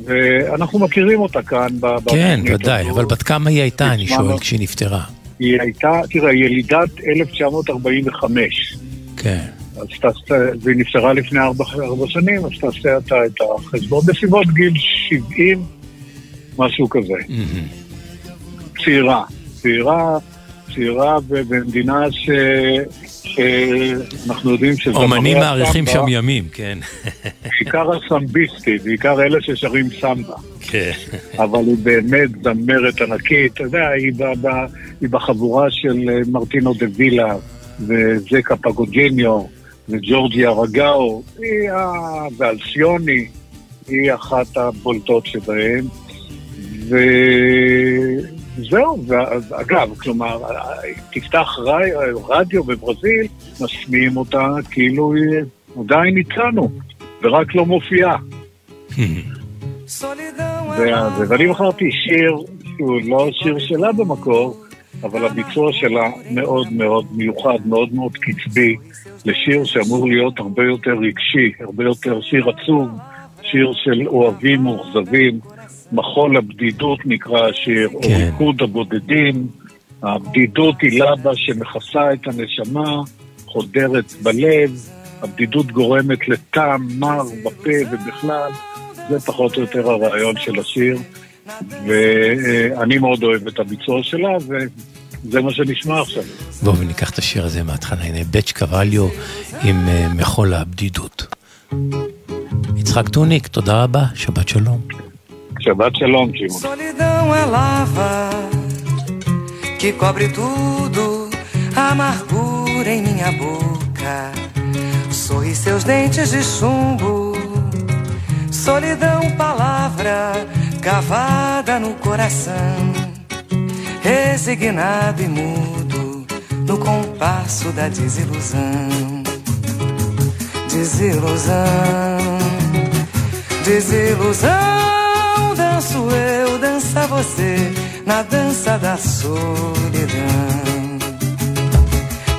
ואנחנו מכירים אותה כאן. כן, ודאי, אבל בת כמה היא הייתה, אני שואל, כשהיא נפטרה? היא הייתה, תראה, ילידת 1945. כן. אז תעשה, והיא נפטרה לפני ארבע, ארבע שנים, אז תעשה אתה את החשבון בסביבות גיל 70, משהו כזה. Mm-hmm. צעירה, צעירה, צעירה במדינה ש... שאנחנו יודעים שזה... אומנים מעריכים שם ימים, כן. בעיקר הסמביסטי, בעיקר אלה ששרים סמבה. כן. אבל היא באמת זמרת ענקית, אתה יודע, היא, ב, ב, היא בחבורה של מרטינו דה וילה וזקה פגוג'יניו וג'ורג'י ארגאו, היא ה... ואלסיוני, היא אחת הבולטות שבהן. ו... זהו, אגב, כלומר, תפתח רדיו בברזיל, משמיעים אותה כאילו היא עדיין איתנו, ורק לא מופיעה. ואני בחרתי שיר שהוא לא שיר שלה במקור, אבל הביצוע שלה מאוד מאוד מיוחד, מאוד מאוד קצבי, לשיר שאמור להיות הרבה יותר רגשי, הרבה יותר שיר עצוב, שיר של אוהבים מאוכזבים. מחול הבדידות נקרא השיר, כן. או ריקוד הבודדים. הבדידות היא לבה שמכסה את הנשמה, חודרת בלב, הבדידות גורמת לטעם מר בפה ובכלל, זה פחות או יותר הרעיון של השיר, ואני מאוד אוהב את הביצוע שלה, וזה מה שנשמע עכשיו. בואו וניקח את השיר הזה מההתחלה, הנה בצ' קווליו עם אה, מחול הבדידות. יצחק טוניק, תודה רבה, שבת שלום. É lava que cobre tudo, amargura em minha boca. Sorri seus dentes de chumbo. Solidão, palavra cavada no coração. Resignado e mudo no compasso da desilusão. Desilusão, desilusão danço eu, dança você na dança da solidão.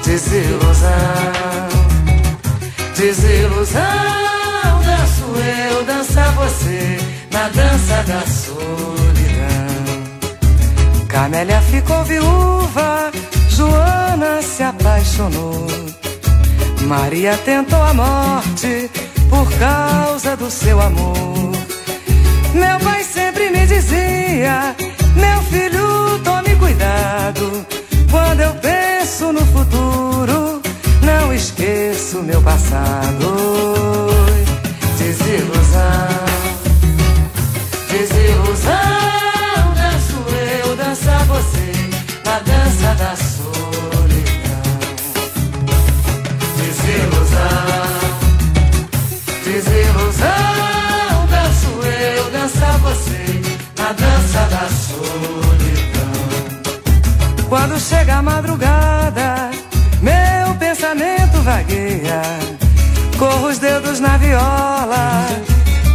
Desilusão, desilusão, danço eu, dança você na dança da solidão. Camélia ficou viúva, Joana se apaixonou. Maria tentou a morte por causa do seu amor. Meu pai sempre me dizia: Meu filho, tome cuidado. Quando eu penso no futuro, não esqueço meu passado. Desilusão. Dança da solidão. Quando chega a madrugada, meu pensamento vagueia. Corro os dedos na viola,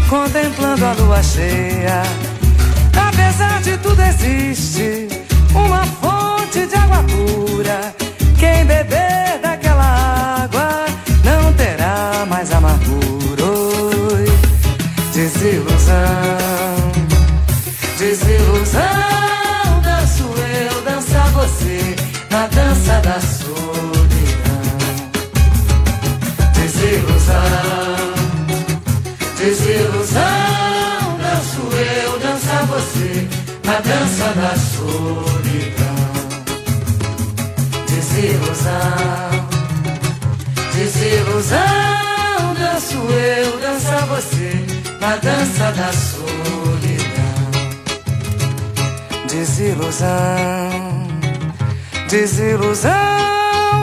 contemplando a lua cheia. Apesar de tudo, existe uma fonte de água pura. Quem beber daquela Desilusão, desilusão, danço eu, dança você na dança da solidão desilusão, desilusão.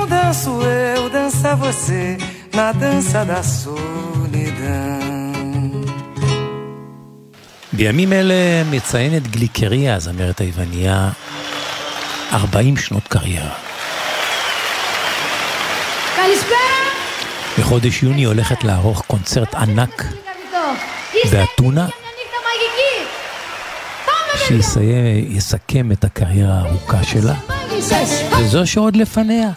Danço eu, dança você na dança da solidão. בימים אלה מציינת גליקריה, הזמרת היווניה, 40 שנות קריירה. בחודש יוני הולכת לערוך קונצרט ענק באתונה שיסכם את הקריירה הארוכה שלה, וזו שעוד לפניה.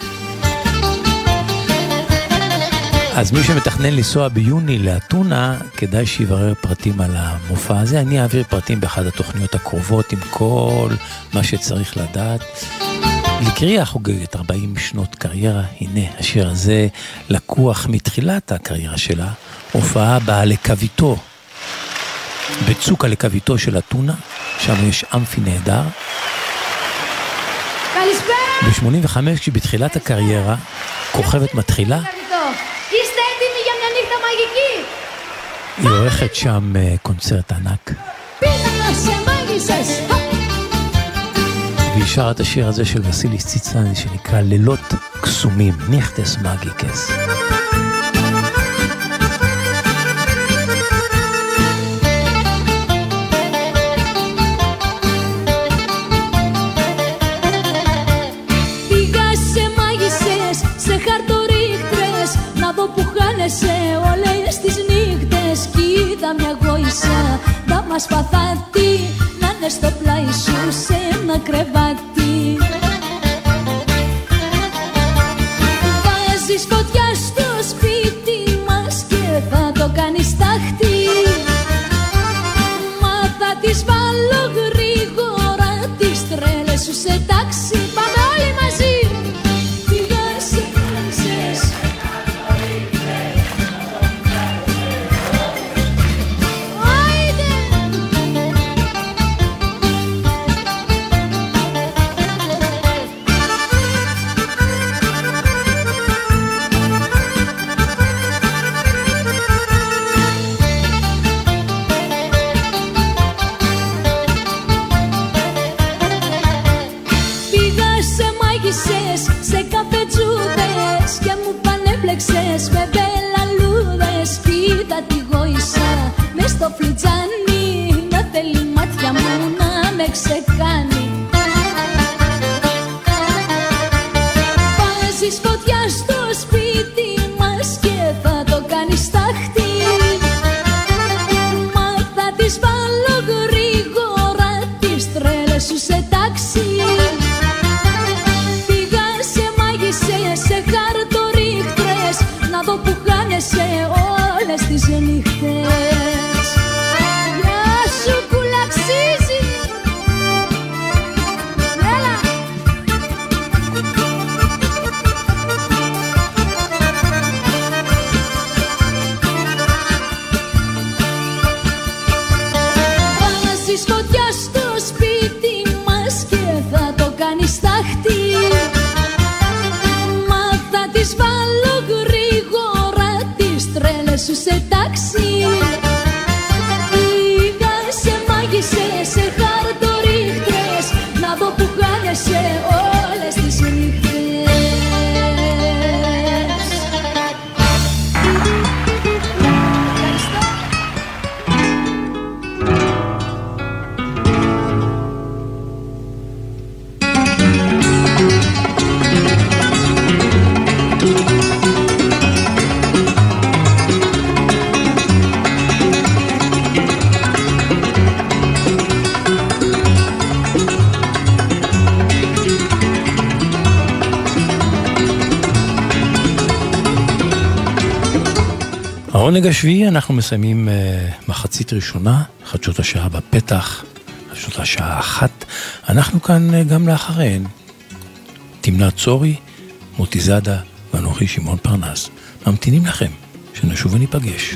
אז מי שמתכנן לנסוע ביוני לאתונה, כדאי שיברר פרטים על המופע הזה. אני אעביר פרטים באחת התוכניות הקרובות עם כל מה שצריך לדעת. לקריה חוגגת 40 שנות קריירה, הנה השיר הזה לקוח מתחילת הקריירה שלה, הופעה בלקוויתו, בצוק הלקוויתו של אתונה, שם יש אמפי נהדר. ב-85, כשבתחילת הקריירה, כוכבת מתחילה, היא עורכת שם אה, קונצרט ענק. והיא שרה את השיר הזה של וסיליס ציצני שנקרא לילות קסומים, ניכטס מגיקס. χάνεσαι όλες τις νύχτες Κοίτα μια γόησα να μας παθάτη Να είναι στο πλάι σου σε ένα κρεβάτι העונג השביעי אנחנו מסיימים uh, מחצית ראשונה, חדשות השעה בפתח, חדשות השעה אחת. אנחנו כאן uh, גם לאחריהן. תמנת צורי, מוטי זאדה ואנוכי שמעון פרנס. ממתינים לכם, שנשוב וניפגש.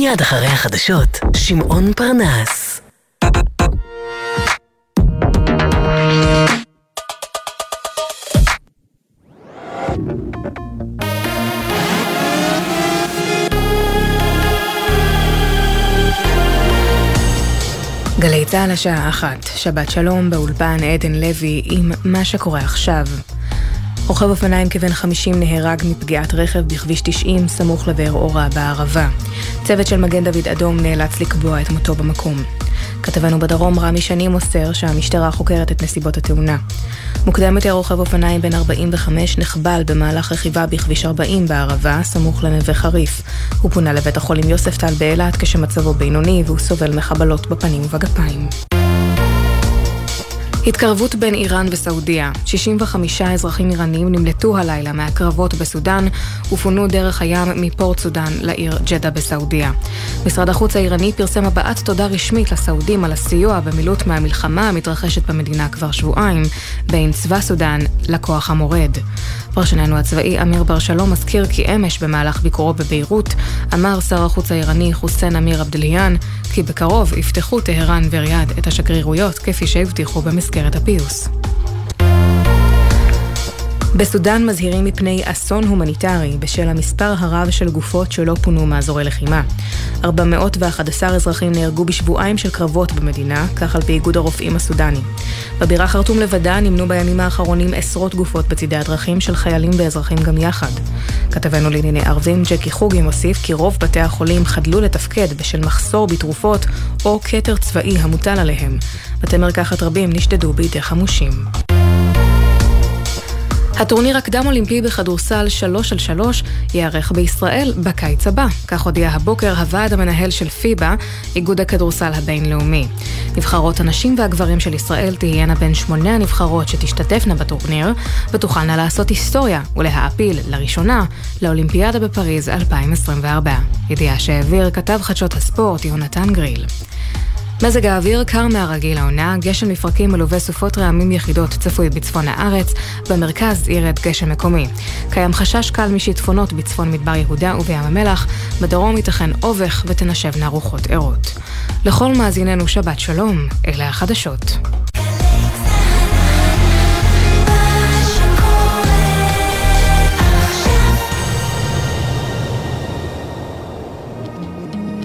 מיד אחרי החדשות, שמעון פרנס. גלי צה"ל השעה אחת, שבת שלום באולפן עדן לוי עם מה שקורה עכשיו. רוכב אופניים כבן 50 נהרג מפגיעת רכב בכביש 90 סמוך לבאר אורה בערבה. צוות של מגן דוד אדום נאלץ לקבוע את מותו במקום. כתבנו בדרום רמי שני מוסר שהמשטרה חוקרת את נסיבות התאונה. מוקדם יותר רוכב אופניים בן 45 נחבל במהלך רכיבה בכביש 40 בערבה, סמוך לנווה חריף. הוא פונה לבית החולים יוספטל באילת כשמצבו בינוני והוא סובל מחבלות בפנים ובגפיים. התקרבות בין איראן וסעודיה. 65 אזרחים איראנים נמלטו הלילה מהקרבות בסודאן ופונו דרך הים מפורט סודאן לעיר ג'דה בסעודיה. משרד החוץ האיראני פרסם הבעת תודה רשמית לסעודים על הסיוע במילוט מהמלחמה המתרחשת במדינה כבר שבועיים בין צבא סודאן לכוח המורד. פרשננו הצבאי אמיר בר שלום מזכיר כי אמש במהלך ביקורו בביירות אמר שר החוץ האיראני חוסיין אמיר עבדליאן כי בקרוב יפתחו טהרן וריאד את השגרירויות כפי שהבטיחו במסגרת הפיוס. בסודאן מזהירים מפני אסון הומניטרי בשל המספר הרב של גופות שלא פונו מאזורי לחימה. 411 אזרחים נהרגו בשבועיים של קרבות במדינה, כך על פי איגוד הרופאים הסודני. בבירה חרטום לבדה נמנו בימים האחרונים עשרות גופות בצידי הדרכים של חיילים ואזרחים גם יחד. כתבנו לענייני ערבים ג'קי חוגי מוסיף כי רוב בתי החולים חדלו לתפקד בשל מחסור בתרופות או כתר צבאי המוטל עליהם. בתי מרקחת רבים נשדדו בידי חמושים. הטורניר הקדם אולימפי בכדורסל 3 על 3 ייערך בישראל בקיץ הבא, כך הודיע הבוקר הוועד המנהל של פיבה, איגוד הכדורסל הבינלאומי. נבחרות הנשים והגברים של ישראל תהיינה בין שמונה הנבחרות שתשתתפנה בטורניר, ותוכלנה לעשות היסטוריה ולהעפיל לראשונה לאולימפיאדה בפריז 2024. ידיעה שהעביר כתב חדשות הספורט יונתן גריל. מזג האוויר קר מהרגיל העונה, גשם מפרקים מלווה סופות רעמים יחידות צפוי בצפון הארץ, במרכז ירד גשם מקומי. קיים חשש קל משיטפונות בצפון מדבר יהודה ובים המלח, בדרום ייתכן אובך ותנשבנה רוחות ערות. לכל מאזיננו שבת שלום, אלה החדשות.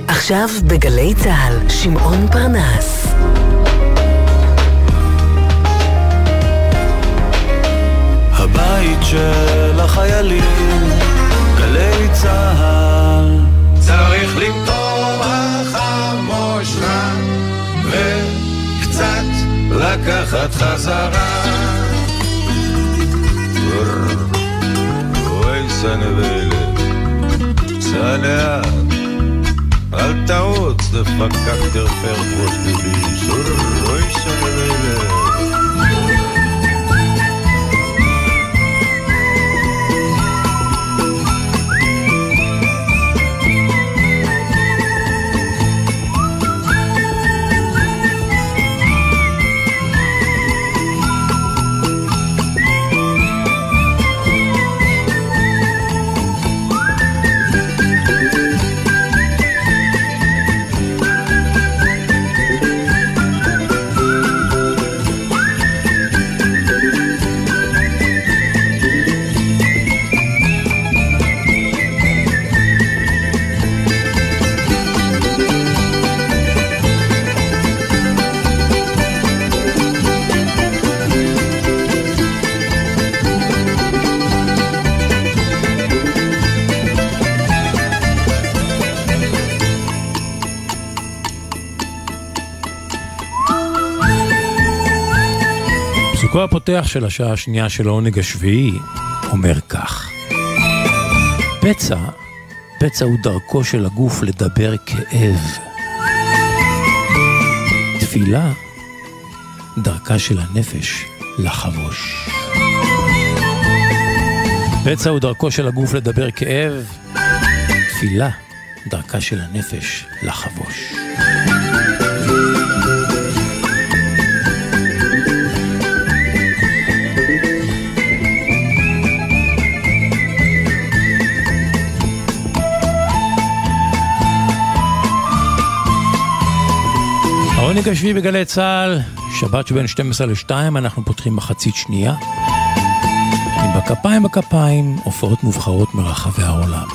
עכשיו בגלי צה"ל, שמעון פרנס. הבית של החיילים, גלי צהל. צריך למטור החמושך וקצת לקחת חזרה. אוי סנבלת, לאט, אל תעוץ, דפקק תרפר ראש גבי, אוי סנבלת. חלקו הפותח של השעה השנייה של העונג השביעי אומר כך: פצע, פצע הוא דרכו של הגוף לדבר כאב. תפילה, דרכה של הנפש לחבוש. פצע הוא דרכו של הגוף לדבר כאב, תפילה, דרכה של הנפש לחבוש. העונג השביעי בגלי צה"ל, שבת שבין 12 ל-2, אנחנו פותחים מחצית שנייה. עם בכפיים בכפיים, הופעות מובחרות מרחבי העולם.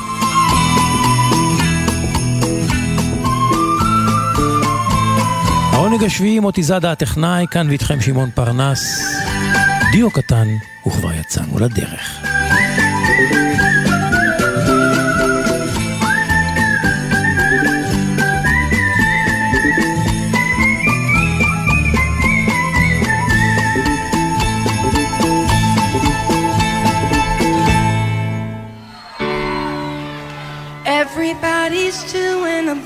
העונג השביעי, מוטי זאדה הטכנאי, כאן ואיתכם שמעון פרנס. דיו קטן, וכבר יצאנו לדרך.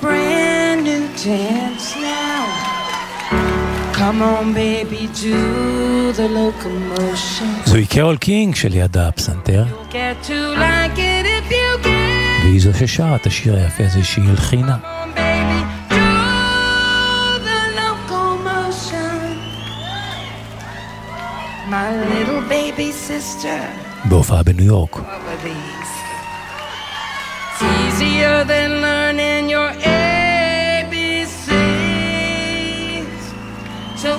Brand new dance now. Come on, baby, do the locomotion. זוהי קרול קינג שלידה הפסנתר, Get to like it if you can. והיא זו ששרה את השיר היפה הזה שהיא הלחינה. בהופעה בניו יורק. Easier than learning your ABCs. So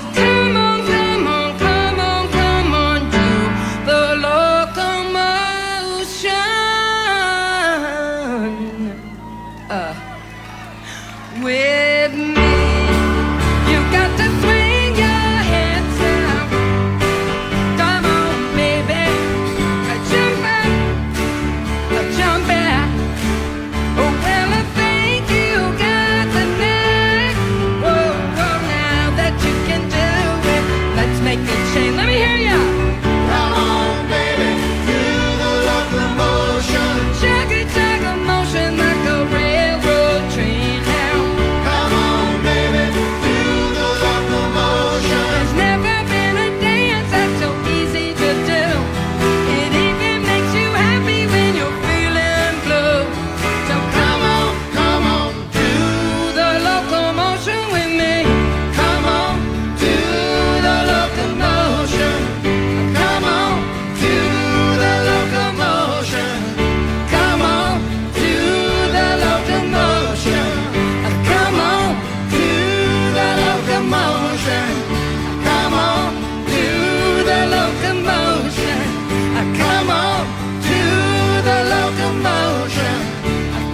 Come on, do the locomotion.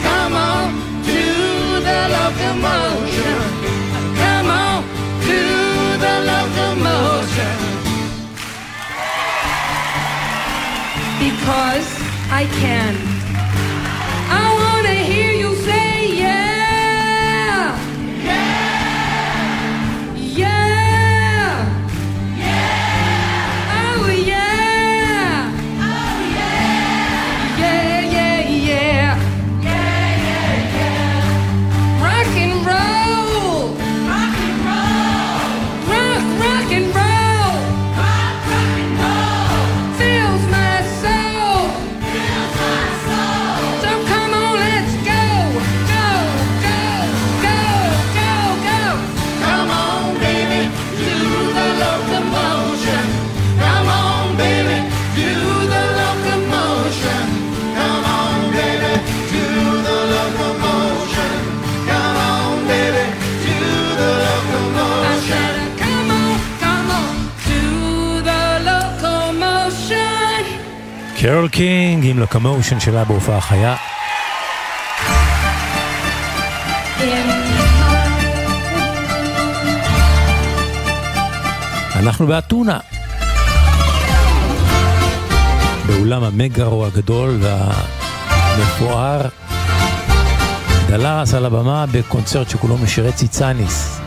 Come on, do the locomotion. Come on, do the locomotion. Because I can. קינג עם לוקומושן שלה בהופעה חיה. אנחנו באתונה. באולם המגארו הגדול והמפואר. דלארס על הבמה בקונצרט שכולו משירי ציצאניס.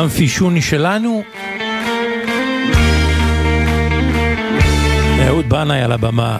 אמפי שוני שלנו. אהוד בנאי על הבמה.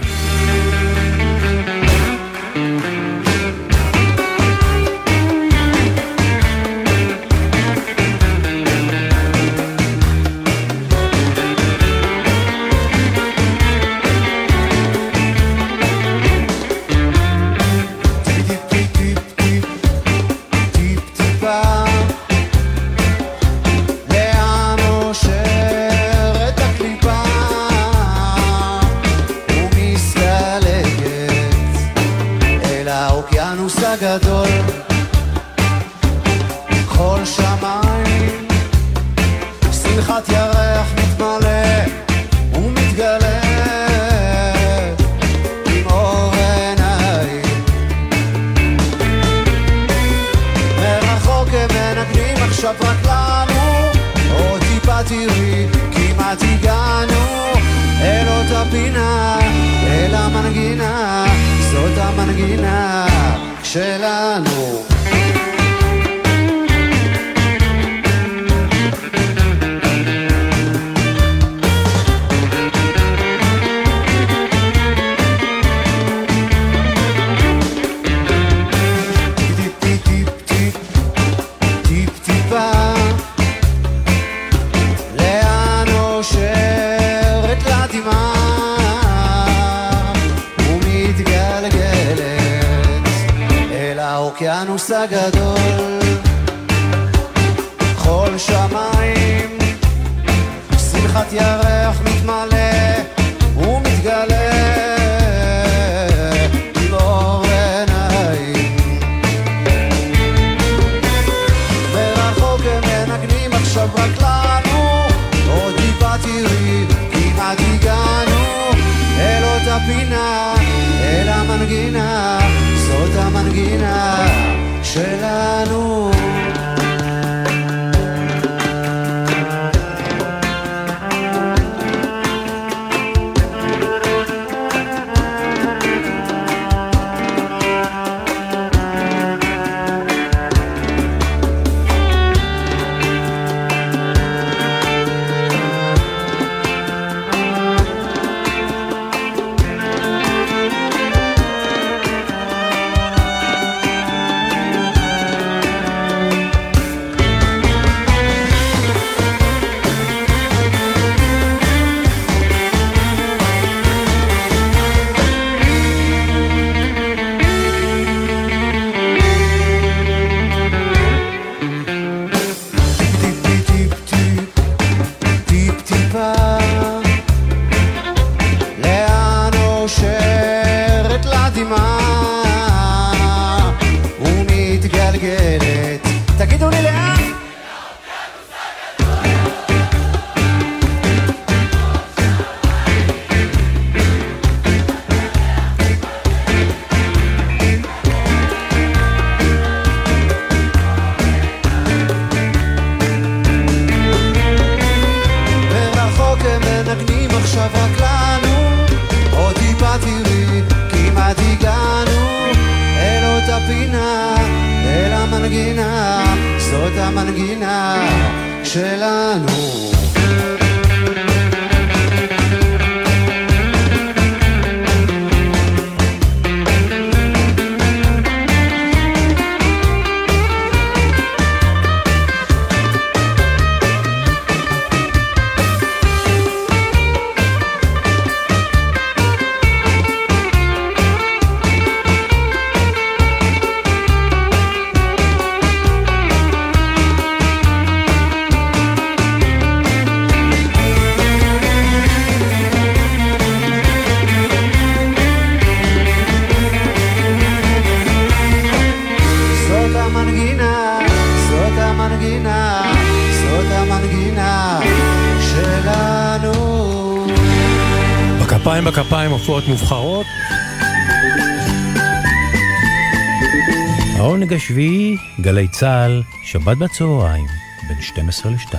שבת בצהריים, בין 12 ל-2.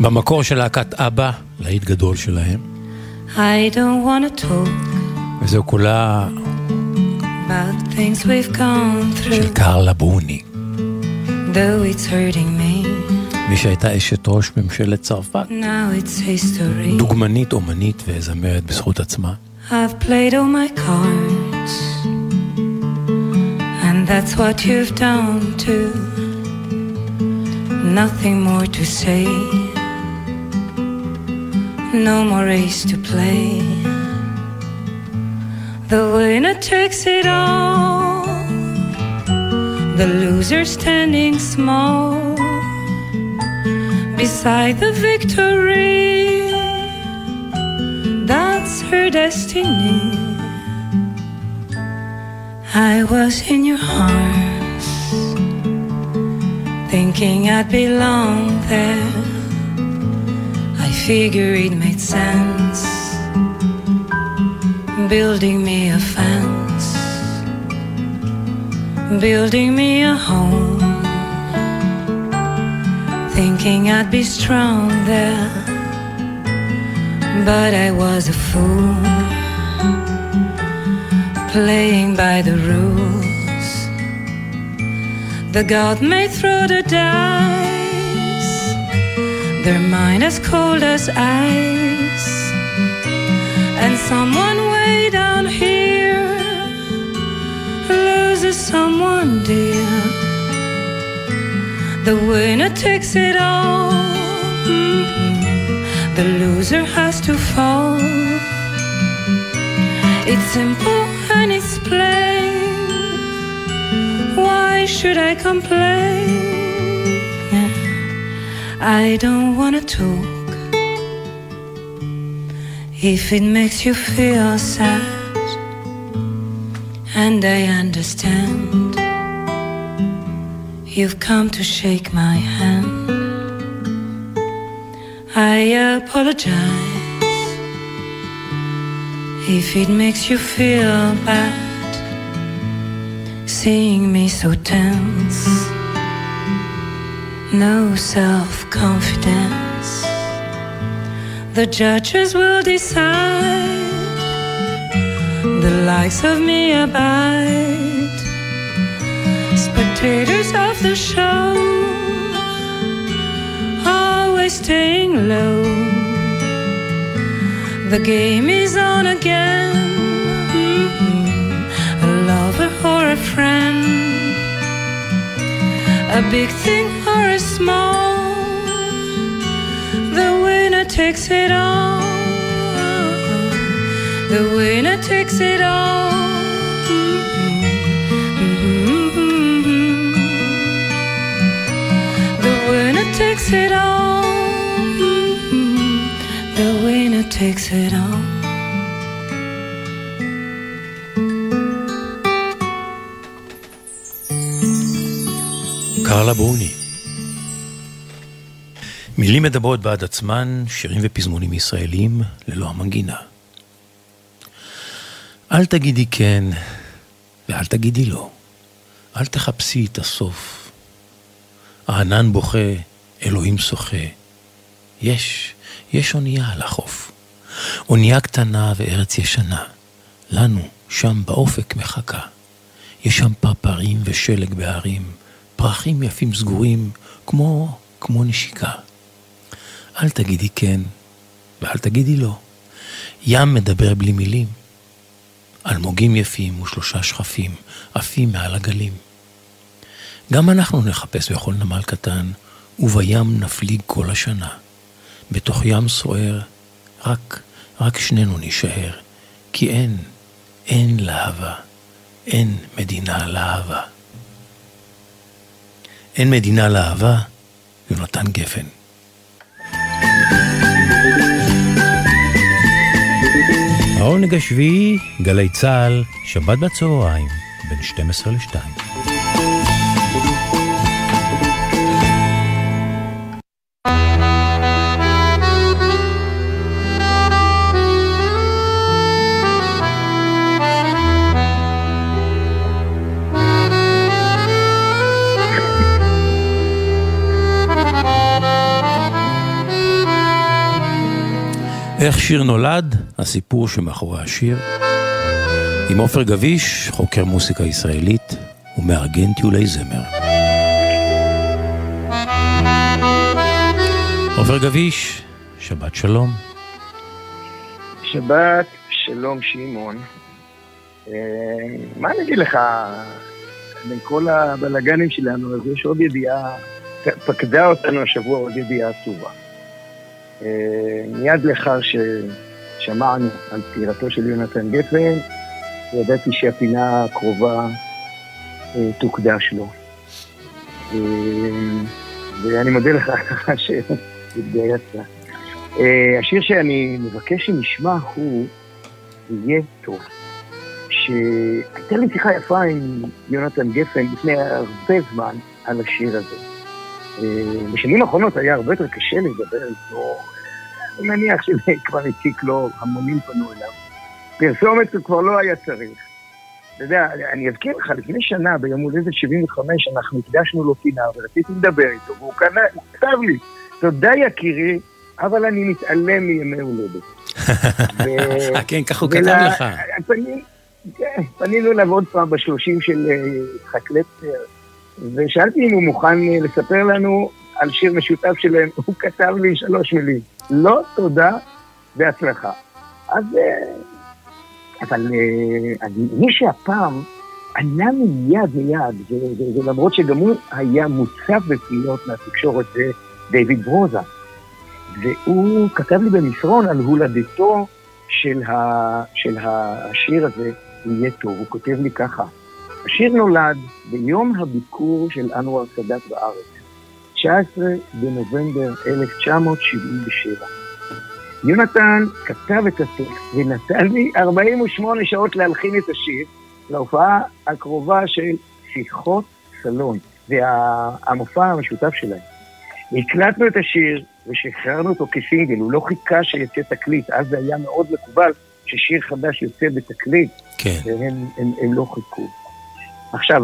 במקור של להקת אבא, להיט גדול שלהם, I don't want to talk וזהו כולה about things we've gone של through, קרלה ברוני, though it's hurting me. מי שהייתה אשת ראש ממשלת צרפת. דוגמנית, אומנית וזמרת בזכות עצמה. I've played all my cards, and that's what you've done too. Nothing more to say, no more race to play. The winner takes it all, the loser standing small beside the victory. That's her destiny. I was in your arms, thinking I'd belong there. I figure it made sense, building me a fence, building me a home, thinking I'd be strong there. But I was a fool, playing by the rules. The god may throw the dice, their mind as cold as ice. And someone way down here loses someone dear. The winner takes it all. The loser has to fall. It's simple and it's plain. Why should I complain? I don't wanna talk. If it makes you feel sad, and I understand, you've come to shake my hand. I apologize if it makes you feel bad seeing me so tense. No self confidence. The judges will decide the likes of me abide. Spectators of the show always staying low. The game is on again. Mhm. A lover or a friend, a big thing or a small. The winner takes it all. The winner takes it all. It all. The winner takes it all. קרלה ברוני. מילים מדברות בעד עצמן, שירים ופזמונים ישראלים ללא המנגינה. אל תגידי כן ואל תגידי לא. אל תחפשי את הסוף. הענן בוכה, אלוהים שוחה. יש, יש אונייה על החוף. אונייה קטנה וארץ ישנה. לנו, שם באופק מחכה. יש שם פרפרים ושלג בהרים, פרחים יפים סגורים, כמו, כמו נשיקה. אל תגידי כן, ואל תגידי לא. ים מדבר בלי מילים. אלמוגים יפים ושלושה שכפים עפים מעל הגלים. גם אנחנו נחפש בכל נמל קטן, ובים נפליג כל השנה. בתוך ים סוער, רק, רק שנינו נישאר, כי אין, אין להבה, אין מדינה לאהבה. אין מדינה לאהבה, יונתן גפן. העונג השביעי, גלי צה"ל, שבת בצהריים, בין 12 ל-2. איך שיר נולד, הסיפור שמאחורי השיר. עם עופר גביש, חוקר מוסיקה ישראלית ומארגן טיולי זמר. עופר גביש, שבת שלום. שבת שלום שמעון. אה, מה אני אגיד לך, בין כל הבלגנים שלנו, אז יש עוד ידיעה, פקדה אותנו השבוע עוד ידיעה עצובה. אה, מיד לאחר ששמענו על פטירתו של יונתן גפן, ידעתי שהפינה הקרובה אה, תוקדש לו. אה, ואני מודה לך שהתגייסת. השיר שאני מבקש שנשמע הוא "יהיה טוב", שהייתה לי שיחה יפה עם יונתן גפן לפני הרבה זמן על השיר הזה. בשנים האחרונות היה הרבה יותר קשה לדבר איתו, מניח שזה כבר הציק לו, המונים פנו אליו. פרסומת הוא כבר לא היה צריך. אתה יודע, אני אזכיר לך, לפני שנה, ביום הולדת 75, אנחנו הקדשנו לו פינה ורציתי לדבר איתו, והוא קנה, הוא כתב לי, תודה יקירי, אבל אני מתעלם מימי הולדת. כן, ככה הוא כתב לך. כן, פנינו אליו עוד פעם בשלושים של יצחק לפטר, ושאלתי אם הוא מוכן לספר לנו על שיר משותף שלהם, הוא כתב לי שלוש מילים, לא תודה בהצלחה. אז... אבל מי שהפעם ענה מיד מיד, ולמרות שגם הוא היה מוצף בפניות מהתקשורת, זה דיוויד ברוזה. והוא כתב לי במסרון על הולדתו של, ה, של השיר הזה, יהיה טוב. הוא כותב לי ככה, השיר נולד ביום הביקור של אנואר סאדאת בארץ, 19 בנובמבר 1977. יונתן כתב את הטקסט ונתן לי 48 שעות להלחין את השיר להופעה הקרובה של שיחות סלון, והמופע המשותף שלהם. הקלטנו את השיר ושחררנו אותו כסינגל, הוא לא חיכה שיצא תקליט, אז זה היה מאוד מקובל ששיר חדש יוצא בתקליט, כן. והם הם, הם לא חיכו. עכשיו,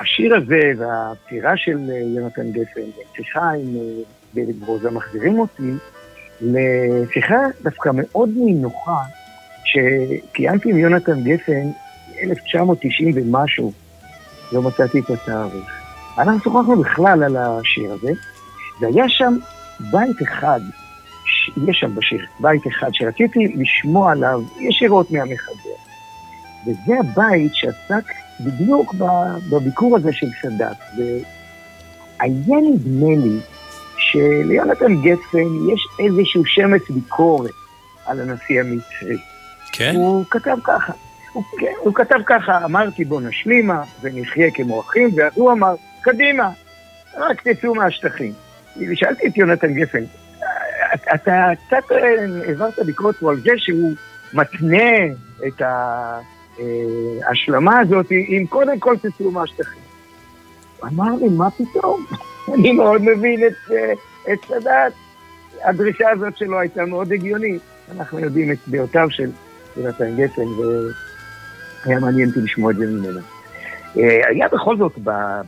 השיר הזה והפטירה של יונתן גפן, והשיחה עם דוד ברוזה מחזירים אותי לשיחה דווקא מאוד נינוחה שקיימתי עם יונתן גפן 1990 ומשהו, לא מצאתי את התאריך. אנחנו שוחחנו בכלל על השיר הזה, והיה שם בית אחד, יש שם בשיר, בית אחד שרציתי לשמוע עליו ישירות מהמחבר. וזה הבית שעסק בדיוק בביקור הזה של סאדאת. והיה נדמה לי שליונתן גפן יש איזשהו שמץ ביקורת על הנשיא המצרי. כן? הוא כתב ככה. הוא, כן, הוא כתב ככה, אמרתי בוא נשלימה ונחיה כמו אחים, ואז הוא אמר, קדימה, רק תצאו מהשטחים. ושאלתי את יונתן גפן, אתה קצת העברת ביקורת פה על זה שהוא מתנה את ההשלמה הזאת אם קודם כל תצאו מהשטחים. אמר לי, מה פתאום? אני מאוד מבין את, את סאדאת. הדרישה הזאת שלו הייתה מאוד הגיונית. אנחנו יודעים את דעותיו של יונתן גפן, והיה מעניין אותי לשמוע את זה ממנו. אה, היה בכל זאת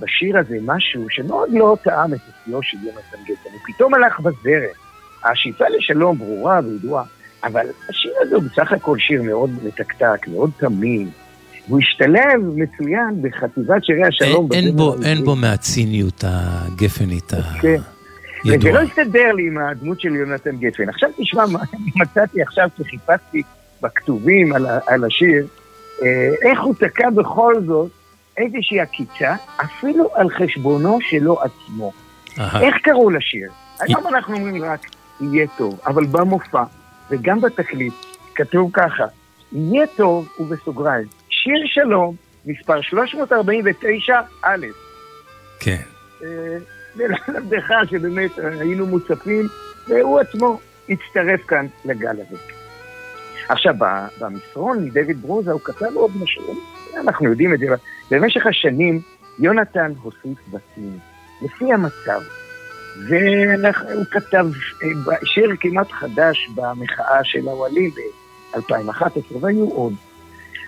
בשיר הזה משהו שמאוד לא טעם את אופיו של יונתן גפן. הוא פתאום הלך בזרם. השאיפה לשלום ברורה וידועה, אבל השיר הזה הוא בסך הכל שיר מאוד מתקתק, מאוד תמים. והוא השתלב מצוין בחטיבת שירי השלום. אין בו-. אין בו מהציניות הגפנית. וזה הידועה. לא הסתדר לי עם הדמות של יונתן גפן. עכשיו תשמע, מה מצאתי עכשיו כשחיפשתי בכתובים על, על השיר, אה, איך הוא תקע בכל זאת איזושהי עקיצה, אפילו על חשבונו שלו עצמו. אהה. איך קראו לשיר? היום אנחנו אומרים רק, יהיה טוב, אבל במופע וגם בתקליט כתוב ככה, יהיה טוב ובסוגריים, שיר שלום, מספר 349 א'. כן. אה, ללמדך שבאמת היינו מוצפים, והוא עצמו הצטרף כאן לגל הזה. עכשיו, במסרון מדויד ברוזה הוא כתב עוד משהו, אנחנו יודעים את זה, במשך השנים יונתן הוסיף בתים, לפי המצב. והוא כתב אה, שיר כמעט חדש במחאה של האוהלים ב-2011, והיו עוד.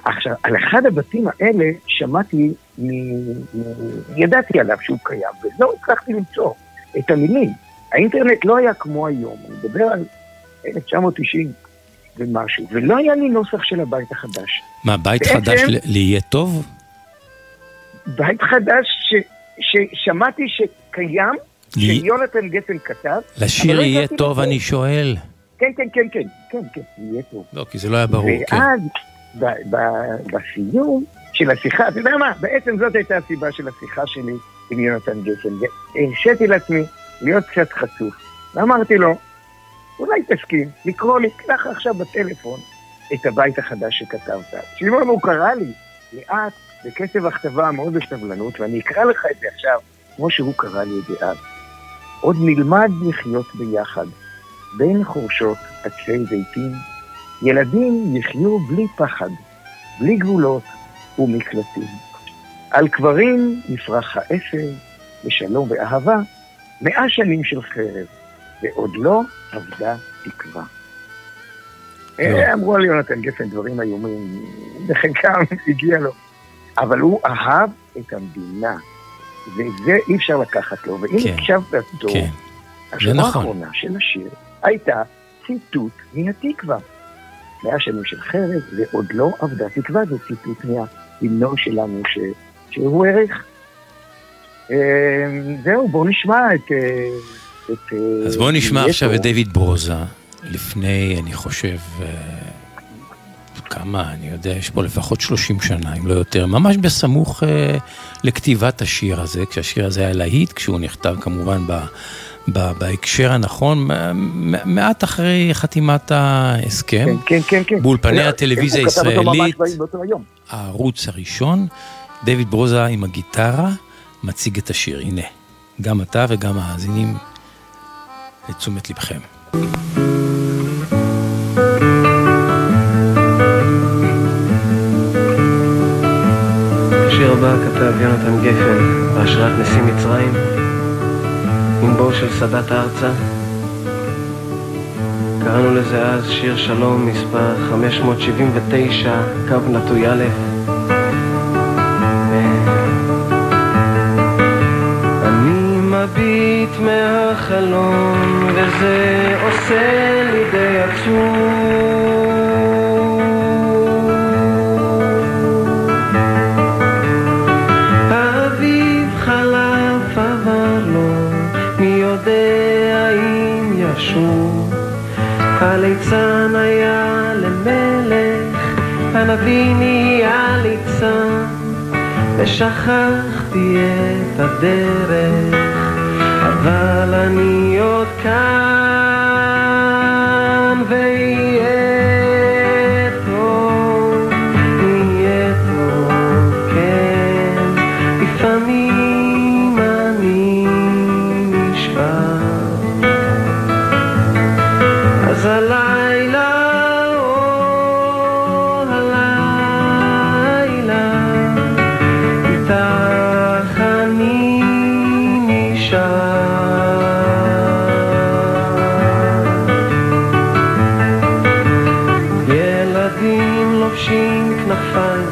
עכשיו, על אחד הבתים האלה שמעתי, מ- ידעתי עליו שהוא קיים, ולא הצלחתי למצוא את המילים. האינטרנט לא היה כמו היום, אני מדבר על 1990 ומשהו, ולא היה לי נוסח של הבית החדש. מה, בית בעצם- חדש ליהיה טוב? בית חדש ש, ששמעתי שקיים, לי- שיונתן גפן כתב. לשיר לא יהיה טוב. אני שואל. כן, כן, כן, כן, כן, כן, יהיה טוב. לא, כי זה לא היה ברור, כן. ואז, ב- ב- בסיום של השיחה, אתה יודע מה, בעצם זאת הייתה הסיבה של השיחה שלי עם יונתן גפן. והרשיתי לעצמי להיות קצת חצוף. ואמרתי לו, אולי תסכים לקרוא לי ככה עכשיו בטלפון את הבית החדש שכתבת. שמעון הוא קרא לי לאט, בקצב הכתבה מאוד בסבלנות, ואני אקרא לך את זה עכשיו, כמו שהוא קרא לי את זה אז. עוד נלמד לחיות ביחד, בין חורשות עצי זיתים, ילדים יחיו בלי פחד, בלי גבולות ומקלטים. על קברים יפרח האפר, בשלום ואהבה, מאה שנים של חרב, ועוד לא אבדה תקווה. אה, אמרו על יונתן גפן דברים איומים, לחלקם הגיע לו. אבל הוא אהב את המדינה, וזה אי אפשר לקחת לו. ואם כן, הקשבת טוב, כן. השורה נכון. האחרונה של השיר הייתה ציטוט מהתקווה. מאה שנים של חרב, ועוד לא אבדה תקווה, זה ציטוט מההמנון שלנו ש... שהוא ערך. אה, זהו, בואו נשמע את... אה, את אה, אז בואו נשמע עכשיו. את דיוויד ברוזה, לפני, אני חושב, אה, כמה, אני יודע, יש פה לפחות 30 שנה, אם לא יותר, ממש בסמוך אה, לכתיבת השיר הזה, כשהשיר הזה היה להיט, כשהוא נכתב כמובן ב, ב, בהקשר הנכון, מעט אחרי חתימת ההסכם, כן, כן, כן. באולפני לא, הטלוויזיה הישראלית. הערוץ הראשון, דיוויד ברוזה עם הגיטרה מציג את השיר, הנה, גם אתה וגם המאזינים לתשומת לבכם. השיר הבא כתב יונתן גפן בהשראת נשיא מצרים, עם בואו של סאדאת ארצה. קראנו לזה אז שיר שלום מספר 579, קו נטוי א'. אני מביט מהחלון וזה עושה לי די עצוב הליצן היה למלך, הנביא נהיה ליצן, ושכחתי את הדרך, אבל אני עוד כאן, ויהיה ילדים לובשים כנפיים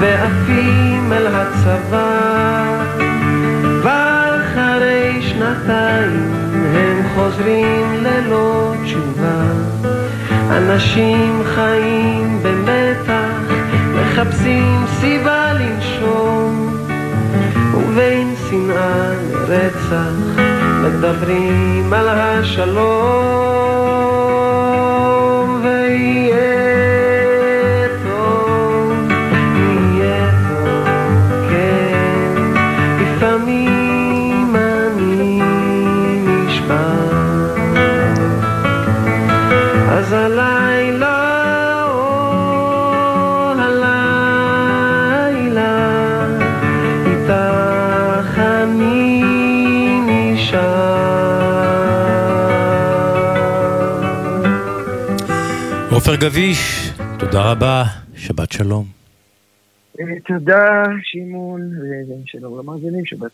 ועפים אל הצבא. ואחרי שנתיים הם חוזרים ללא תשובה. אנשים חיים במתח מחפשים סיבה לנשום. ובין שנאה לרצח מדברים על השלום עופר גביש, תודה רבה, שבת שלום. אה, תודה, שמעון, ושלום למאזינים, שבת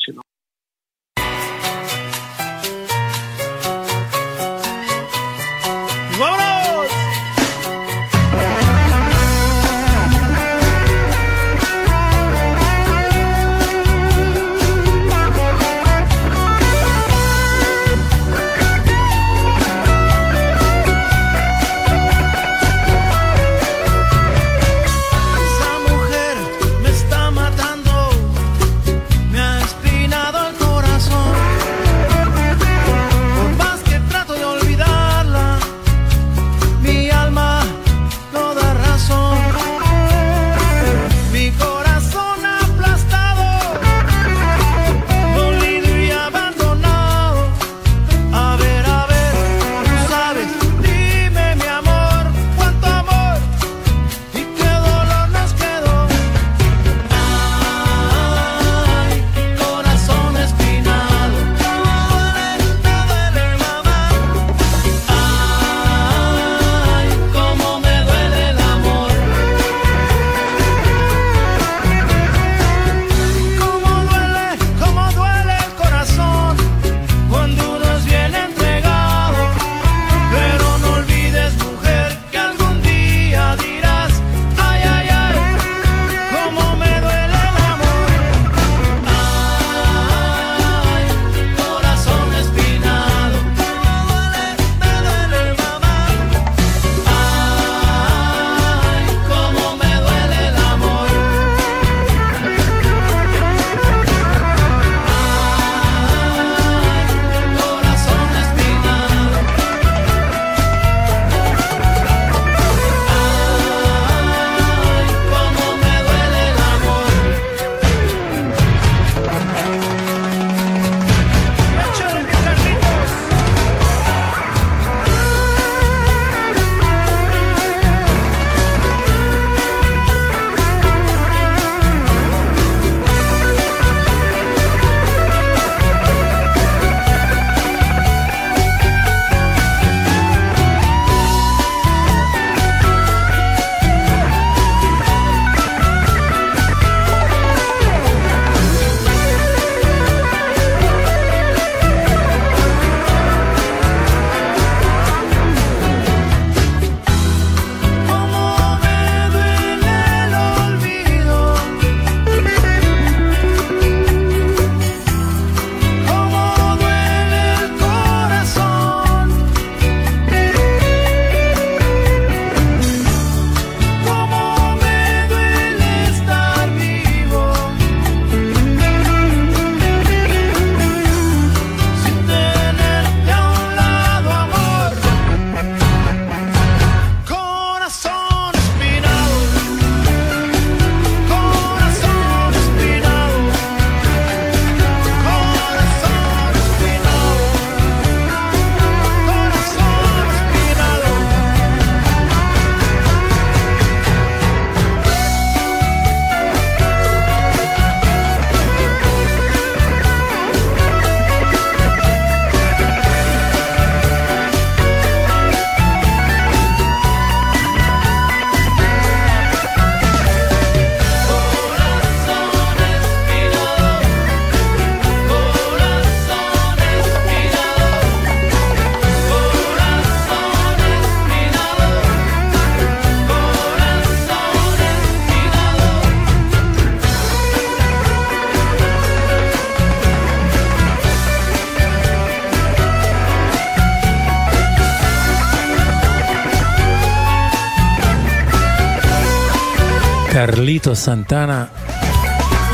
קרליטו סנטנה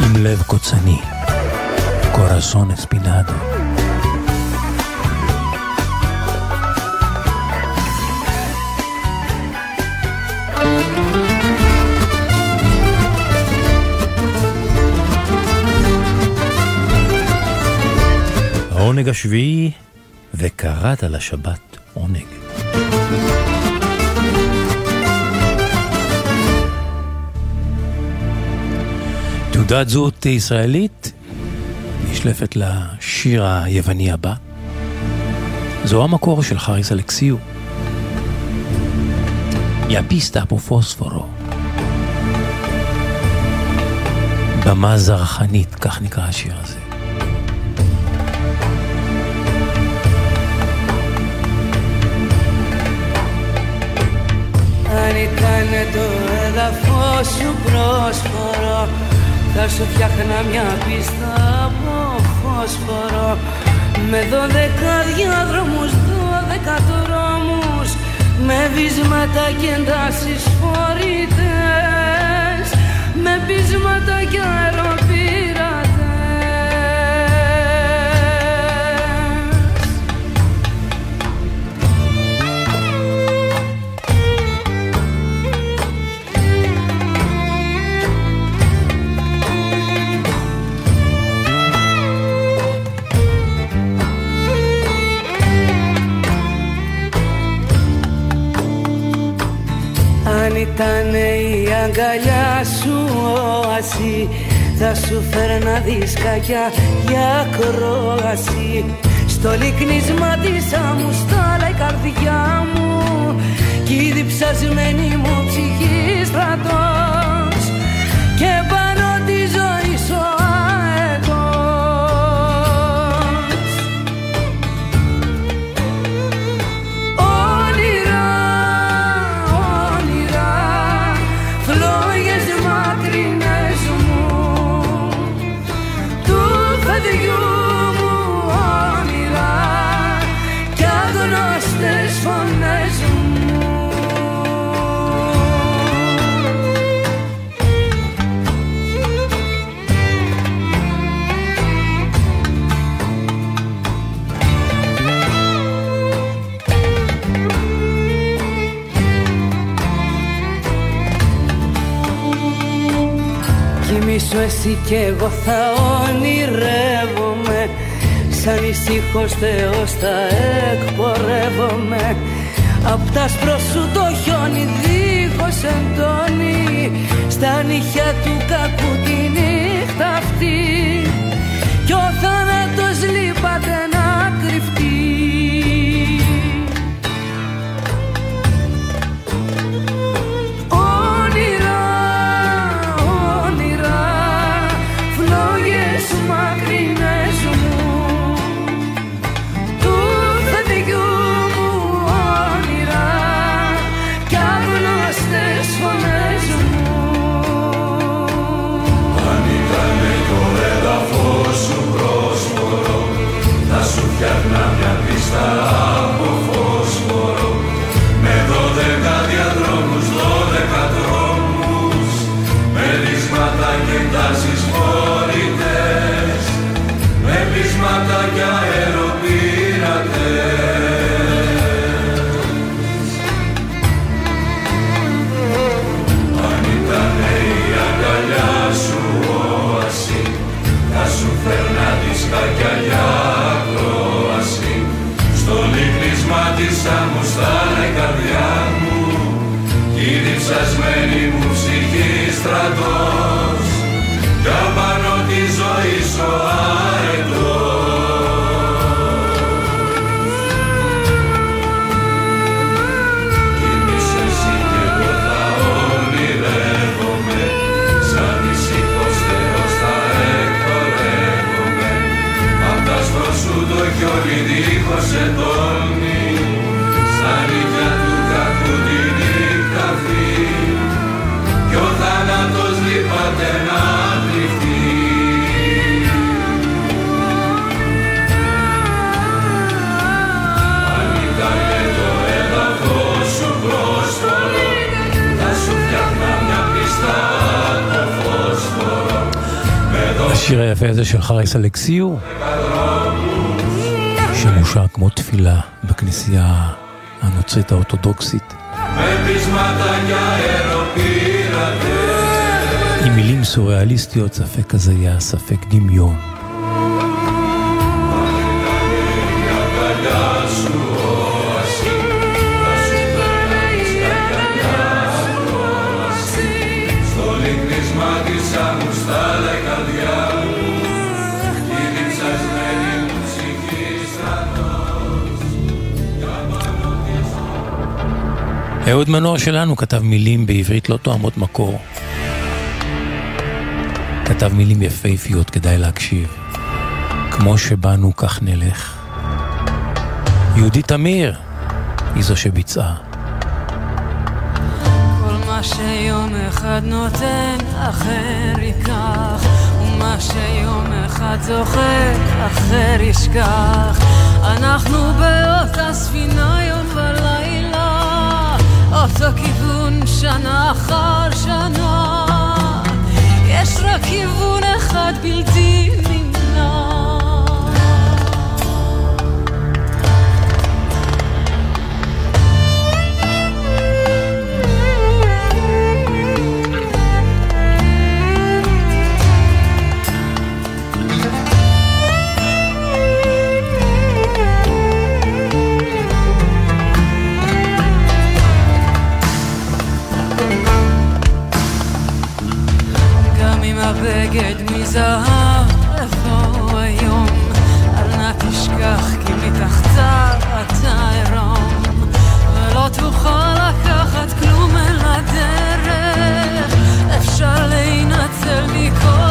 עם לב קוצני, קורסון אספינדו. העונג השביעי, וקראת לשבת עונג. תעודת זהות ישראלית נשלפת לשיר היווני הבא. זו המקור של חריס אלכסיו. יפיסטה פה פוספורו. במה זרחנית, כך נקרא השיר הזה. Αν ήταν το έδαφο σου πρόσφορο Θα σου φτιάχνα μια πίστα από φόσφορο Με δώδεκα διάδρομους, δώδεκα δρόμους Με βίσματα και εντάσεις φορητές Με πείσματα και αεροπειρατές αγκαλιά σου όαση Θα σου φέρνα δισκάκια για κρόαση Στο λυκνίσμα της αμουστάλα η καρδιά μου. Κι η διψασμένη μου ψυχή στρατός κι εγώ θα ονειρεύομαι Σαν ησύχος Θεός θα εκπορεύομαι. Απ' τα άσπρο σου το χιόνι δίχως εντόνι Στα νύχια του κακού τη היפה הזה של חריס אלכסיו, שמושר כמו תפילה בכנסייה הנוצרית האורתודוקסית. עם מילים סוריאליסטיות, ספק כזה היה ספק דמיון. אהוד מנור שלנו כתב מילים בעברית לא תואמות מקור. כתב מילים יפהפיות, כדאי להקשיב. כמו שבאנו כך נלך. יהודית תמיר היא זו שביצעה. כל מה שיום אחד נותן, אחר ייקח. ומה שיום אחד זוכר, אחר ישכח. אנחנו באותה ספינה יום ולילה, אותו כיוון שנה אחר שנה. יש רק כיוון אחד בלתי נמנע. מזהב, איפה היום? אל נא תשכח כי מתחתיו אתה עירום, ולא תוכל לקחת כלום אל הדרך, אפשר להינצל מכל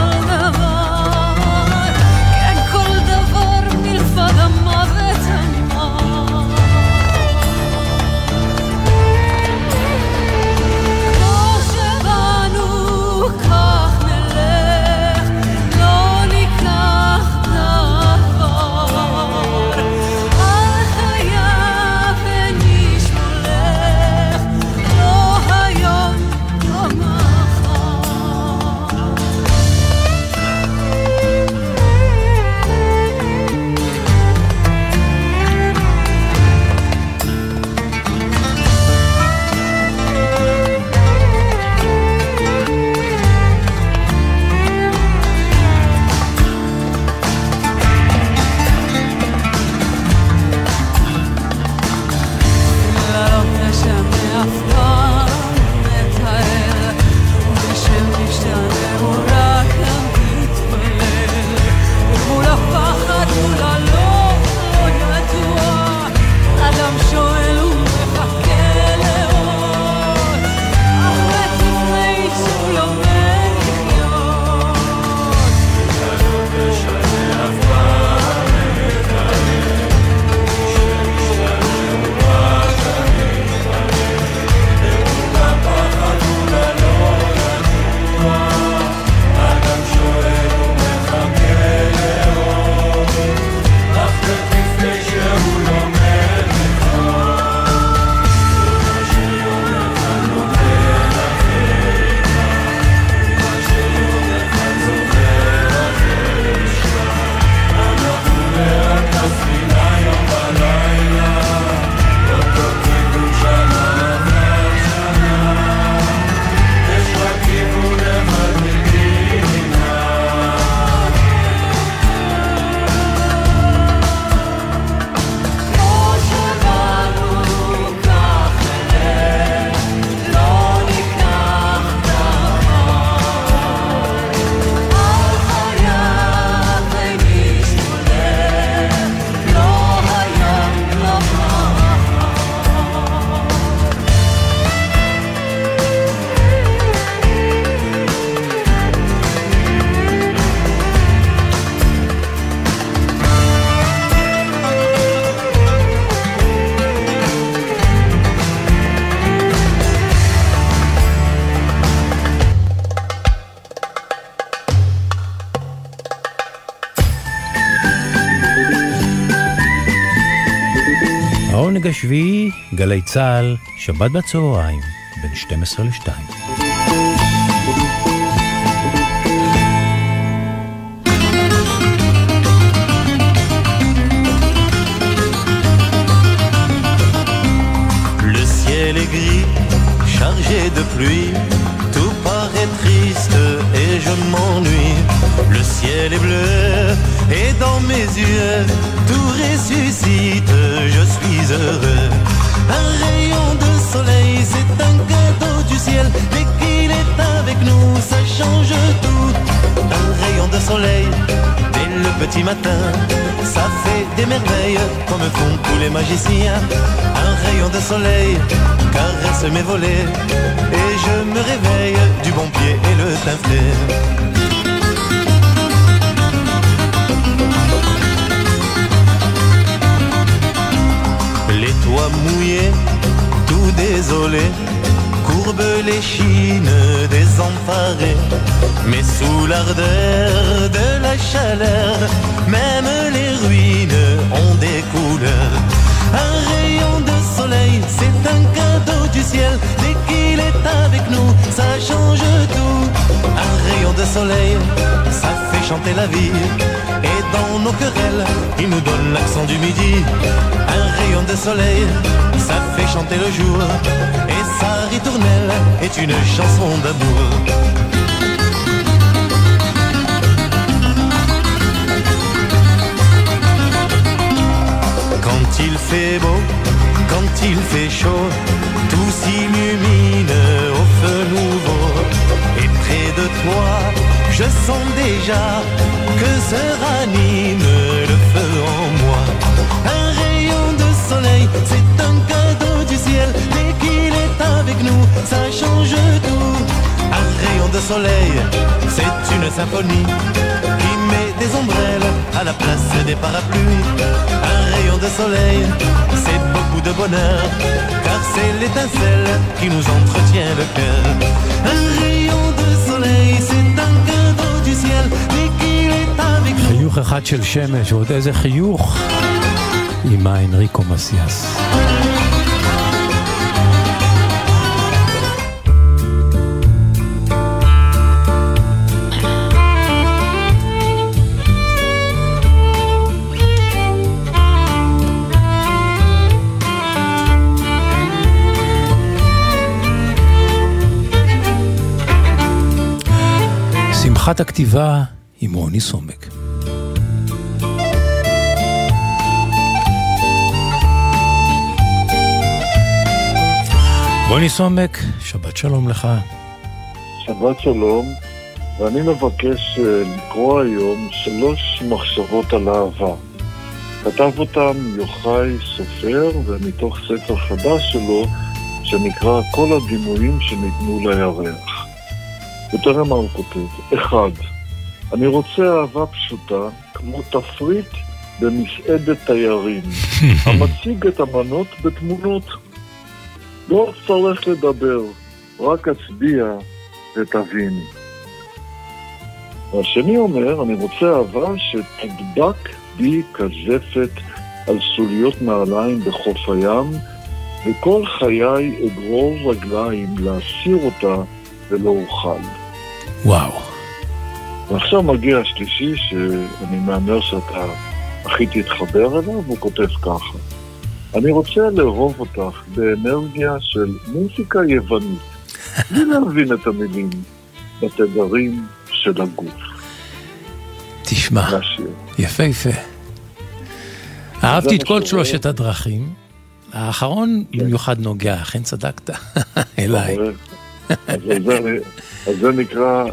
השביעי, גלי צה"ל, שבת בצהריים, בין 12 ל-2. chargé de pluie, tout paraît triste et je m'ennuie. Le ciel est bleu dans mes yeux tout ressuscite, je suis heureux. Un rayon de soleil, c'est un cadeau du ciel, dès qu'il est avec nous, ça change tout. Un rayon de soleil, dès le petit matin, ça fait des merveilles, comme font tous les magiciens. Un rayon de soleil caresse mes volets, et je me réveille du bon pied et le teint mouillés, tout désolé, courbent les chines désemparées. Mais sous l'ardeur de la chaleur, même les ruines ont des couleurs. Un rayon de soleil, c'est un cadeau du ciel. Dès qu'il est avec nous, ça change tout. Un rayon de soleil, ça fait chanter la vie. Dans nos querelles, il nous donne l'accent du midi. Un rayon de soleil, ça fait chanter le jour. Et sa ritournelle est une chanson d'amour. Quand il fait beau, quand il fait chaud, tout s'illumine au feu nouveau. Et près de toi, je sens déjà que se ranime le feu en moi. Un rayon de soleil, c'est un cadeau du ciel. Dès qu'il est avec nous, ça change tout. Un rayon de soleil, c'est une symphonie qui met des ombrelles à la place des parapluies. Un rayon de soleil, c'est beaucoup de bonheur, car c'est l'étincelle qui nous entretient le cœur. Un rayon חיוך אחד של שמש, ועוד איזה חיוך עם האנריקו מסיאס. שמחת הכתיבה עם רוני סומק. רוני סומק, שבת שלום לך. שבת שלום, ואני מבקש אה, לקרוא היום שלוש מחשבות על אהבה. כתב אותם יוחאי סופר, ומתוך ספר חדש שלו, שנקרא כל הדימויים שניתנו לירח. ותראה מה הוא כותב. אחד, אני רוצה אהבה פשוטה, כמו תפריט במסעדת תיירים, המציג את המנות בתמונות. לא צריך לדבר, רק אצביע ותביני. והשני אומר, אני רוצה אהבה שתדבק בי כזפת על סוליות נעליים בחוף הים, וכל חיי אגרור רגליים להסיר אותה ולא אוכל. וואו. ועכשיו מגיע השלישי, שאני מהמר שאתה הכי תתחבר אליו, הוא כותב ככה: אני רוצה לאהוב אותך באנרגיה של מוזיקה יוונית, בלי להבין את המילים, בתדרים של הגוף. תשמע, יפהפה. אהבתי את כל שלושת הדרכים. האחרון במיוחד נוגע, אכן צדקת, אליי. אז זה- אז נקרא,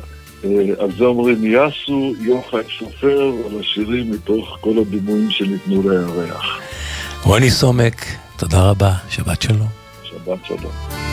אה, על זה אומרים יאסו, יוחאי סופר, על השירים מתוך כל הדימויים שניתנו לירח. רוני סומק, תודה רבה, שבת שלום. שבת שלום.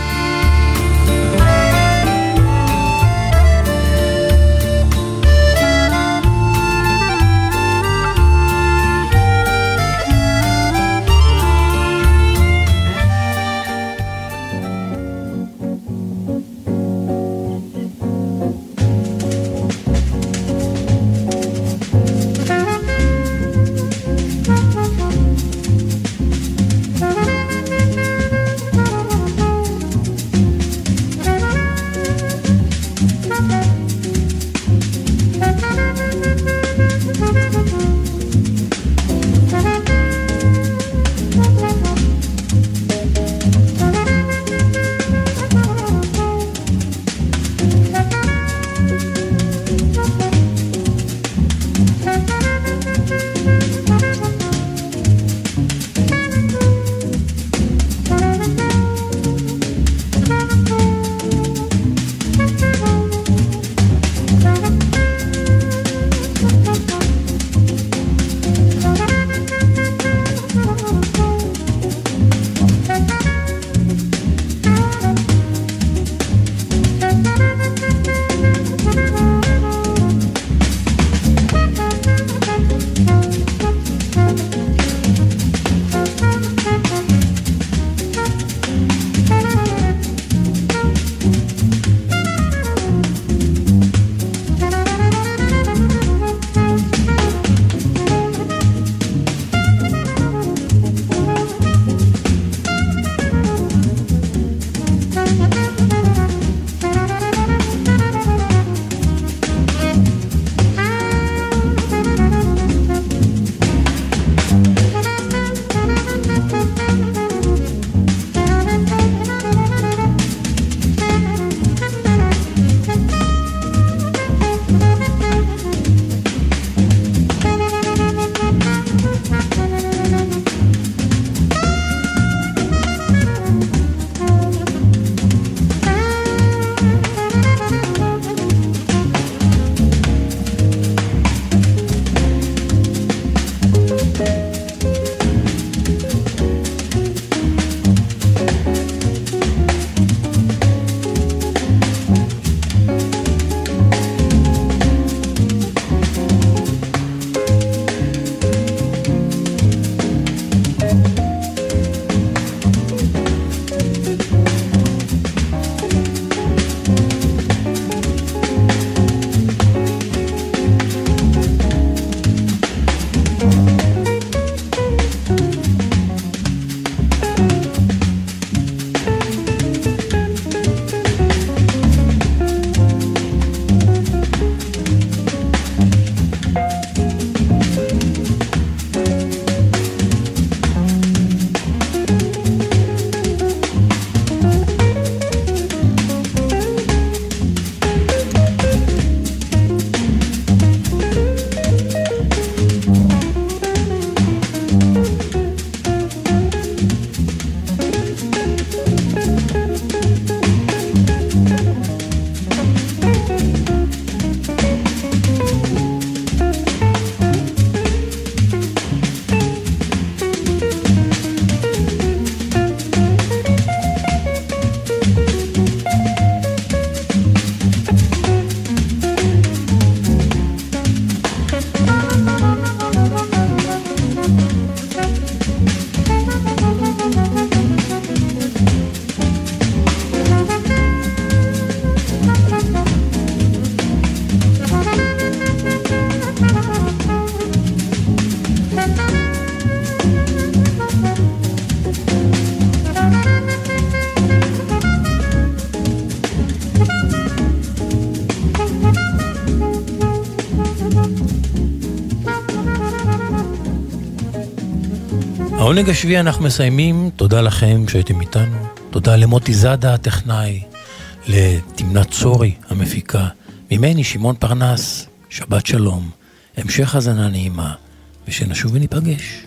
העונג השביעי אנחנו מסיימים, תודה לכם שהייתם איתנו, תודה למוטי זאדה הטכנאי, לתמנת צורי המפיקה, ממני שמעון פרנס, שבת שלום, המשך האזנה נעימה, ושנשוב וניפגש.